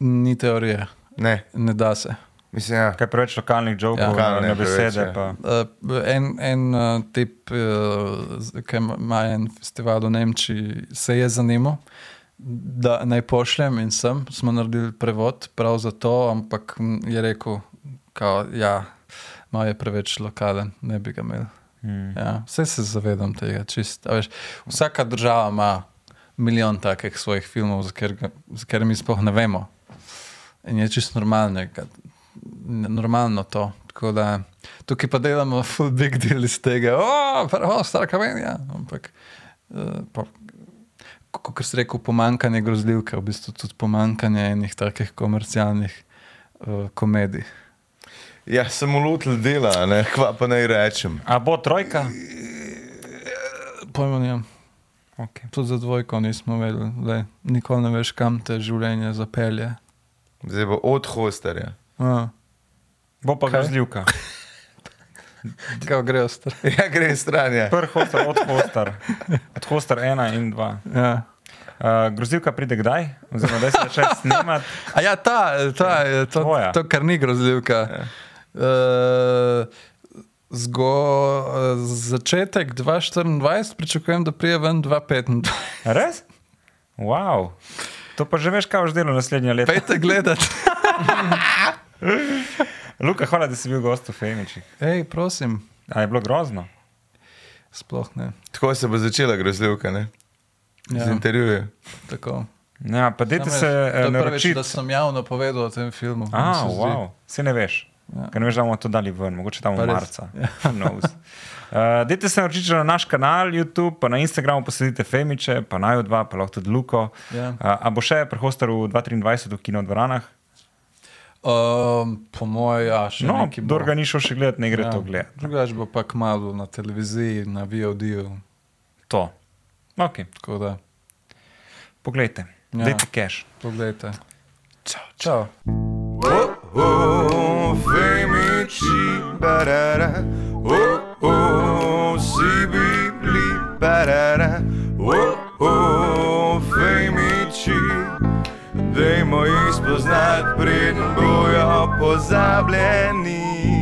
ni teorije, Ne, ne da se. Mislim, ja. Kaj preveč lokalnih jokov, Ja. Lokalne na preveč, besede. ja. Pa. Uh, en en uh, tip, uh, ki ima en festival v Nemčiji, se je zanimal, da naj pošljem in sem. Smo naredili prevod prav za to, ampak je rekel, da ja, malo je preveč lokalen, ne bi ga imel. Hmm. Ja, vse se zavedam tega. Čist, a veš, vsaka država ima milijon takih svojih filmov, za katerega- za katere mi sploh ne vemo. In je čisto normalno, normalno to. Tako Da, tukaj pa delamo full big deal iz tega, oh, prvo, stara kamenja. Ampak, uh, pa, kot si rekel, pomankanje grozljivke, v bistvu tudi pomankanje enih takih komercialnih uh, komedij. Ja, sem ulutil dela, a ne, kva pa naj rečem. A bo trojka? Pojmo, nimam. Okay. Tudi za dvojko nismo vedeli, le, nikoli ne veš, kam te življenje zapelje. Zdaj bo od hosterja. Bo pa Kaj? grozljivka. Kaj grejo stvari? Ja, gre stran, ja. Prvi hoster od hoster. Od hoster ena in dva. Ja. Uh, grozljivka pride kdaj? Oziroma, da se začne snemati. A ja, ta, ta je to, Tvoja. to, kar ni grozljivka. Ja. Uh, zgo, začetek 2024, pričakujem, da prije ven 2025. Res? Wow. To pa že veš, kaj boš delal naslednje leto. Pejte gledat. Luka, hvala, da si bil gost v Femiči. Hej, prosim. A je bilo grozno? Sploh ne. Tako se bo začela grozljivka, ne? Ja. Z Ja, intervjujem. tako. Ja, pa dajte se eh, naročiti. da sem javno povedal o tem filmu. A, se wow. Se ne veš. Ja. Ja. Ker ne veš, da bomo to dali ven, mogoče tam v marca. Who knows. Uh, dajte se naročiti na naš kanal YouTube, pa na Instagramu posledite Femiče, pa naj dva, pa lahko tudi Luko. Ja. Uh, a bo še prehoster v 2023 v kinodvoranah? Um, po mojem, ja, še No, nekaj bo. kdo ga ni šel še gledati, ne gre ja. to gledati. Drugač bo pa kmalo na televiziji, na VOD-ju. To. Okay. Tako da, Poglejte, Ja. dajte cash. poglejte. Čau. Čau. Oh, oh, femici, barara. Oh, oh, si bibli, barara. Dajmo jih spoznati, preden bojo pozabljeni.